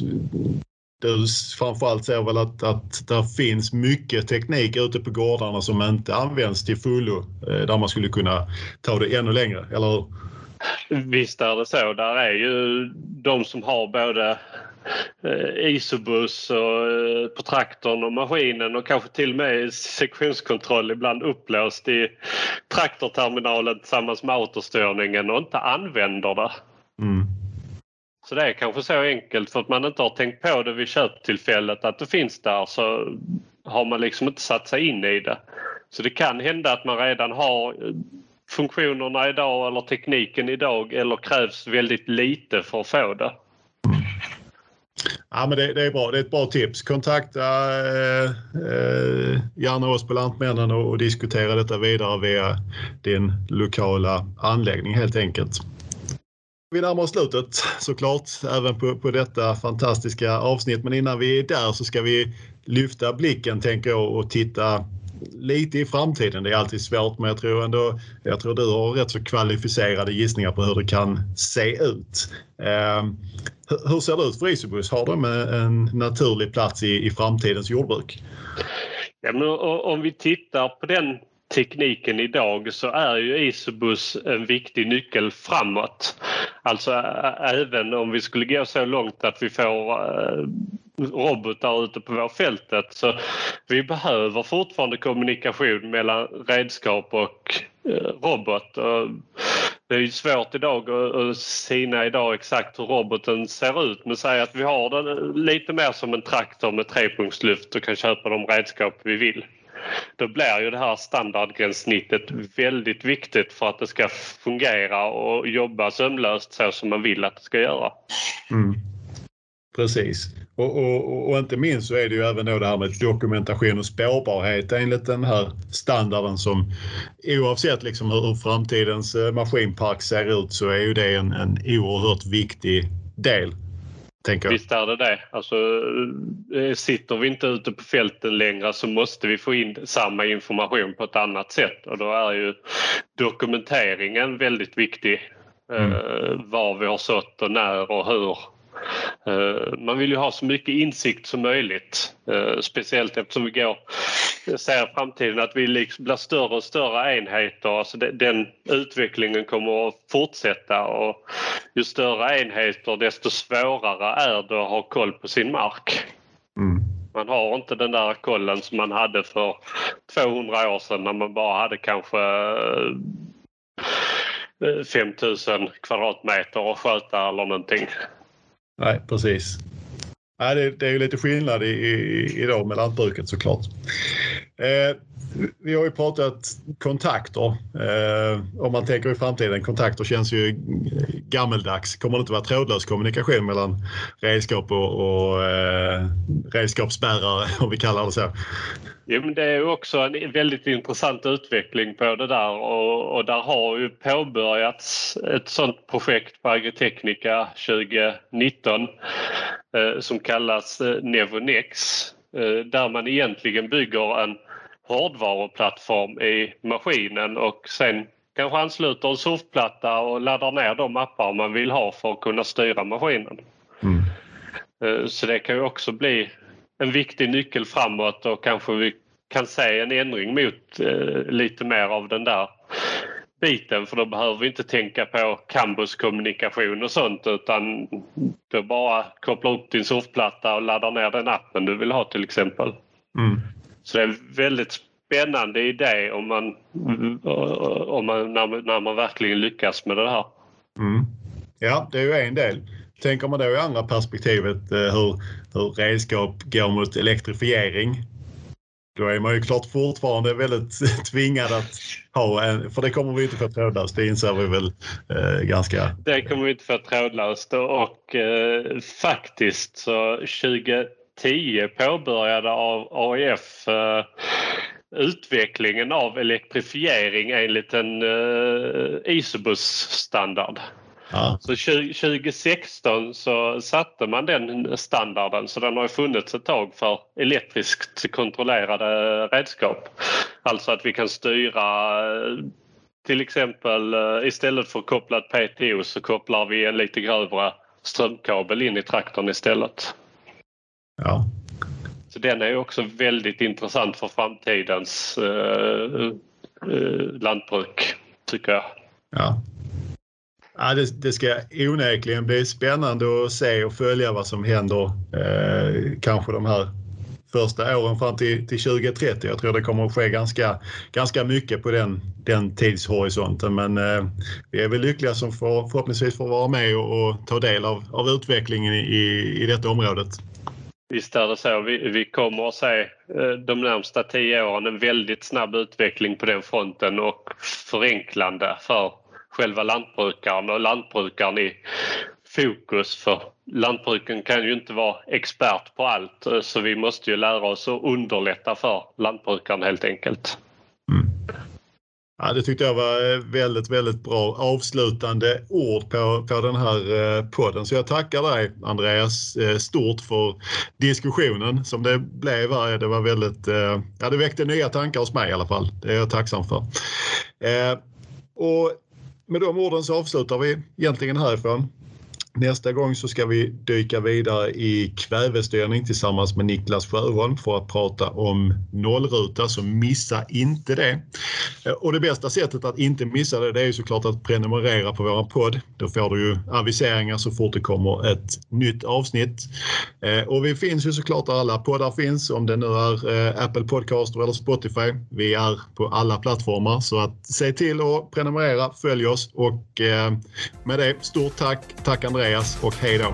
framförallt ser väl att, att det finns mycket teknik ute på gårdarna som inte används till fullo eh, där man skulle kunna ta det ännu längre, eller hur? Visst är det så. Där är ju de som har både eh, isobus och, eh, på traktorn och maskinen och kanske till och med sektionskontroll ibland upplåst i traktorterminalen tillsammans med autostörningen och inte använder det. Mm. Så det är kanske så enkelt för att man inte har tänkt på det vid köptillfället att det finns där så har man liksom inte satt sig in i det. Så det kan hända att man redan har eh, funktionerna idag eller tekniken idag eller krävs väldigt lite för att få det. Ja, men det, det, är bra. Det är ett bra tips. Kontakta eh, eh, gärna oss på Lantmännen och, och, diskutera detta vidare via din lokala anläggning helt enkelt. Vi närmar oss slutet såklart, även på, på detta fantastiska avsnitt. Men innan vi är där så ska vi lyfta blicken tänker jag och titta lite i framtiden. Det är alltid svårt men jag tror ändå jag tror du har rätt så kvalificerade gissningar på hur det kan se ut. Eh, hur ser det ut för Isobus? Har de en naturlig plats i, i framtidens jordbruk? Ja, men om vi tittar på den tekniken idag så är ju Isobus en viktig nyckel framåt. Alltså även om vi skulle gå så långt att vi får robotar ute på vår fältet så vi behöver fortfarande kommunikation mellan redskap och robot. Det är svårt idag att sina idag exakt hur roboten ser ut men säg att vi har den lite mer som en traktor med trepunktslyft och kan köpa de redskap vi vill då blir ju det här standardgränssnittet väldigt viktigt för att det ska fungera och jobba sömlöst så som man vill att det ska göra. Mm. Precis. Och, och, och, inte minst så är det ju även då det här med dokumentation och spårbarhet enligt den här standarden som oavsett liksom hur framtidens eh, maskinpark ser ut så är ju det en, en oerhört viktig del Tänker. Visst är det det. Alltså, eh, sitter vi inte ute på fälten längre så måste vi få in samma information på ett annat sätt och då är ju dokumenteringen väldigt viktig. Mm. Uh, var vi har sått och när och hur. Uh, man vill ju ha så mycket insikt som möjligt. Uh, speciellt eftersom vi går ser framtiden att vi liksom blir större och större enheter. Alltså den utvecklingen kommer att fortsätta och ju större enheter desto svårare är det att ha koll på sin mark. Mm. Man har inte den där kollen som man hade för 200 år sedan när man bara hade kanske 5000 eh, kvadratmeter att sköta eller någonting. Nej, precis. Nej, det, det är ju lite skillnad i, i, idag med lantbruket såklart. Eh, vi har ju pratat kontakter. Eh, om man tänker i framtiden, kontakter känns ju gammeldags. Kommer det inte vara trådlös kommunikation mellan redskap och, och eh, redskapsbärare <laughs> om vi kallar det så? Jo, men det är också en väldigt intressant utveckling på det där och, och där har ju påbörjats ett sådant projekt på Agritechnica 2019 eh, som kallas eh, Nevonex eh, där man egentligen bygger en hårdvaruplattform i maskinen och sen kanske ansluter en surfplatta och laddar ner de appar man vill ha för att kunna styra maskinen. Mm. Eh, så det kan ju också bli en viktig nyckel framåt och kanske vi kan se en ändring mot eh, lite mer av den där biten för då behöver vi inte tänka på campuskommunikation och sånt utan då bara koppla upp din surfplatta och ladda ner den appen du vill ha till exempel. Mm. Så det är väldigt spännande idé om man, om man, när, när man verkligen lyckas med det här. Mm. Ja, det är ju en del. Tänker man då i andra perspektivet eh, hur, hur redskap går mot elektrifiering. Då är man ju klart fortfarande väldigt <laughs> tvingad att ha en, för det kommer vi inte få trådlöst, det inser vi väl eh, ganska. Det kommer vi inte få trådlöst och eh, faktiskt så 2010 påbörjade av AIF eh, utvecklingen av elektrifiering enligt en eh, Isobus-standard. Ja. Så 2016 så satte man den standarden så den har funnits ett tag för elektriskt kontrollerade redskap. Alltså att vi kan styra till exempel eh, istället för kopplat PTO så kopplar vi en lite grövre strömkabel in i traktorn istället. Ja. Så den är också väldigt intressant för framtidens eh, eh, lantbruk tycker jag. Ja. Ja, det, det ska onekligen bli spännande att se och följa vad som händer eh, kanske de här första åren fram till, till 2030. Jag tror det kommer att ske ganska, ganska mycket på den, den tidshorisonten. Men eh, vi är väl lyckliga som får, förhoppningsvis får vara med och, och ta del av, av utvecklingen i, i detta området. Visst är det så. Vi, vi kommer att se eh, de närmsta tio åren en väldigt snabb utveckling på den fronten och förenklande för själva lantbrukaren och lantbrukaren i fokus för lantbruken kan ju inte vara expert på allt eh, så vi måste ju lära oss att underlätta för lantbrukaren helt enkelt. Ja, det tyckte jag var eh, väldigt, väldigt bra avslutande ord på, på den här eh, podden. Så jag tackar dig Andreas eh, stort för diskussionen som det blev här. Det var väldigt, ja det väckte nya tankar hos mig i alla fall. Det är jag tacksam för. Och med de orden så avslutar vi egentligen härifrån. Nästa gång så ska vi dyka vidare i kvävestyrning tillsammans med Niklas Sjöholm för att prata om nollruta, så missa inte det. Och det bästa sättet att inte missa det, det är ju såklart att prenumerera på vår podd. Då får du ju aviseringar så fort det kommer ett nytt avsnitt. Eh, och vi finns ju såklart där alla poddar finns, om det nu är eh, Apple Podcaster eller Spotify. Vi är på alla plattformar så att se till att prenumerera, följ oss och eh, med det stort tack. Tack André. Andreas och hej då!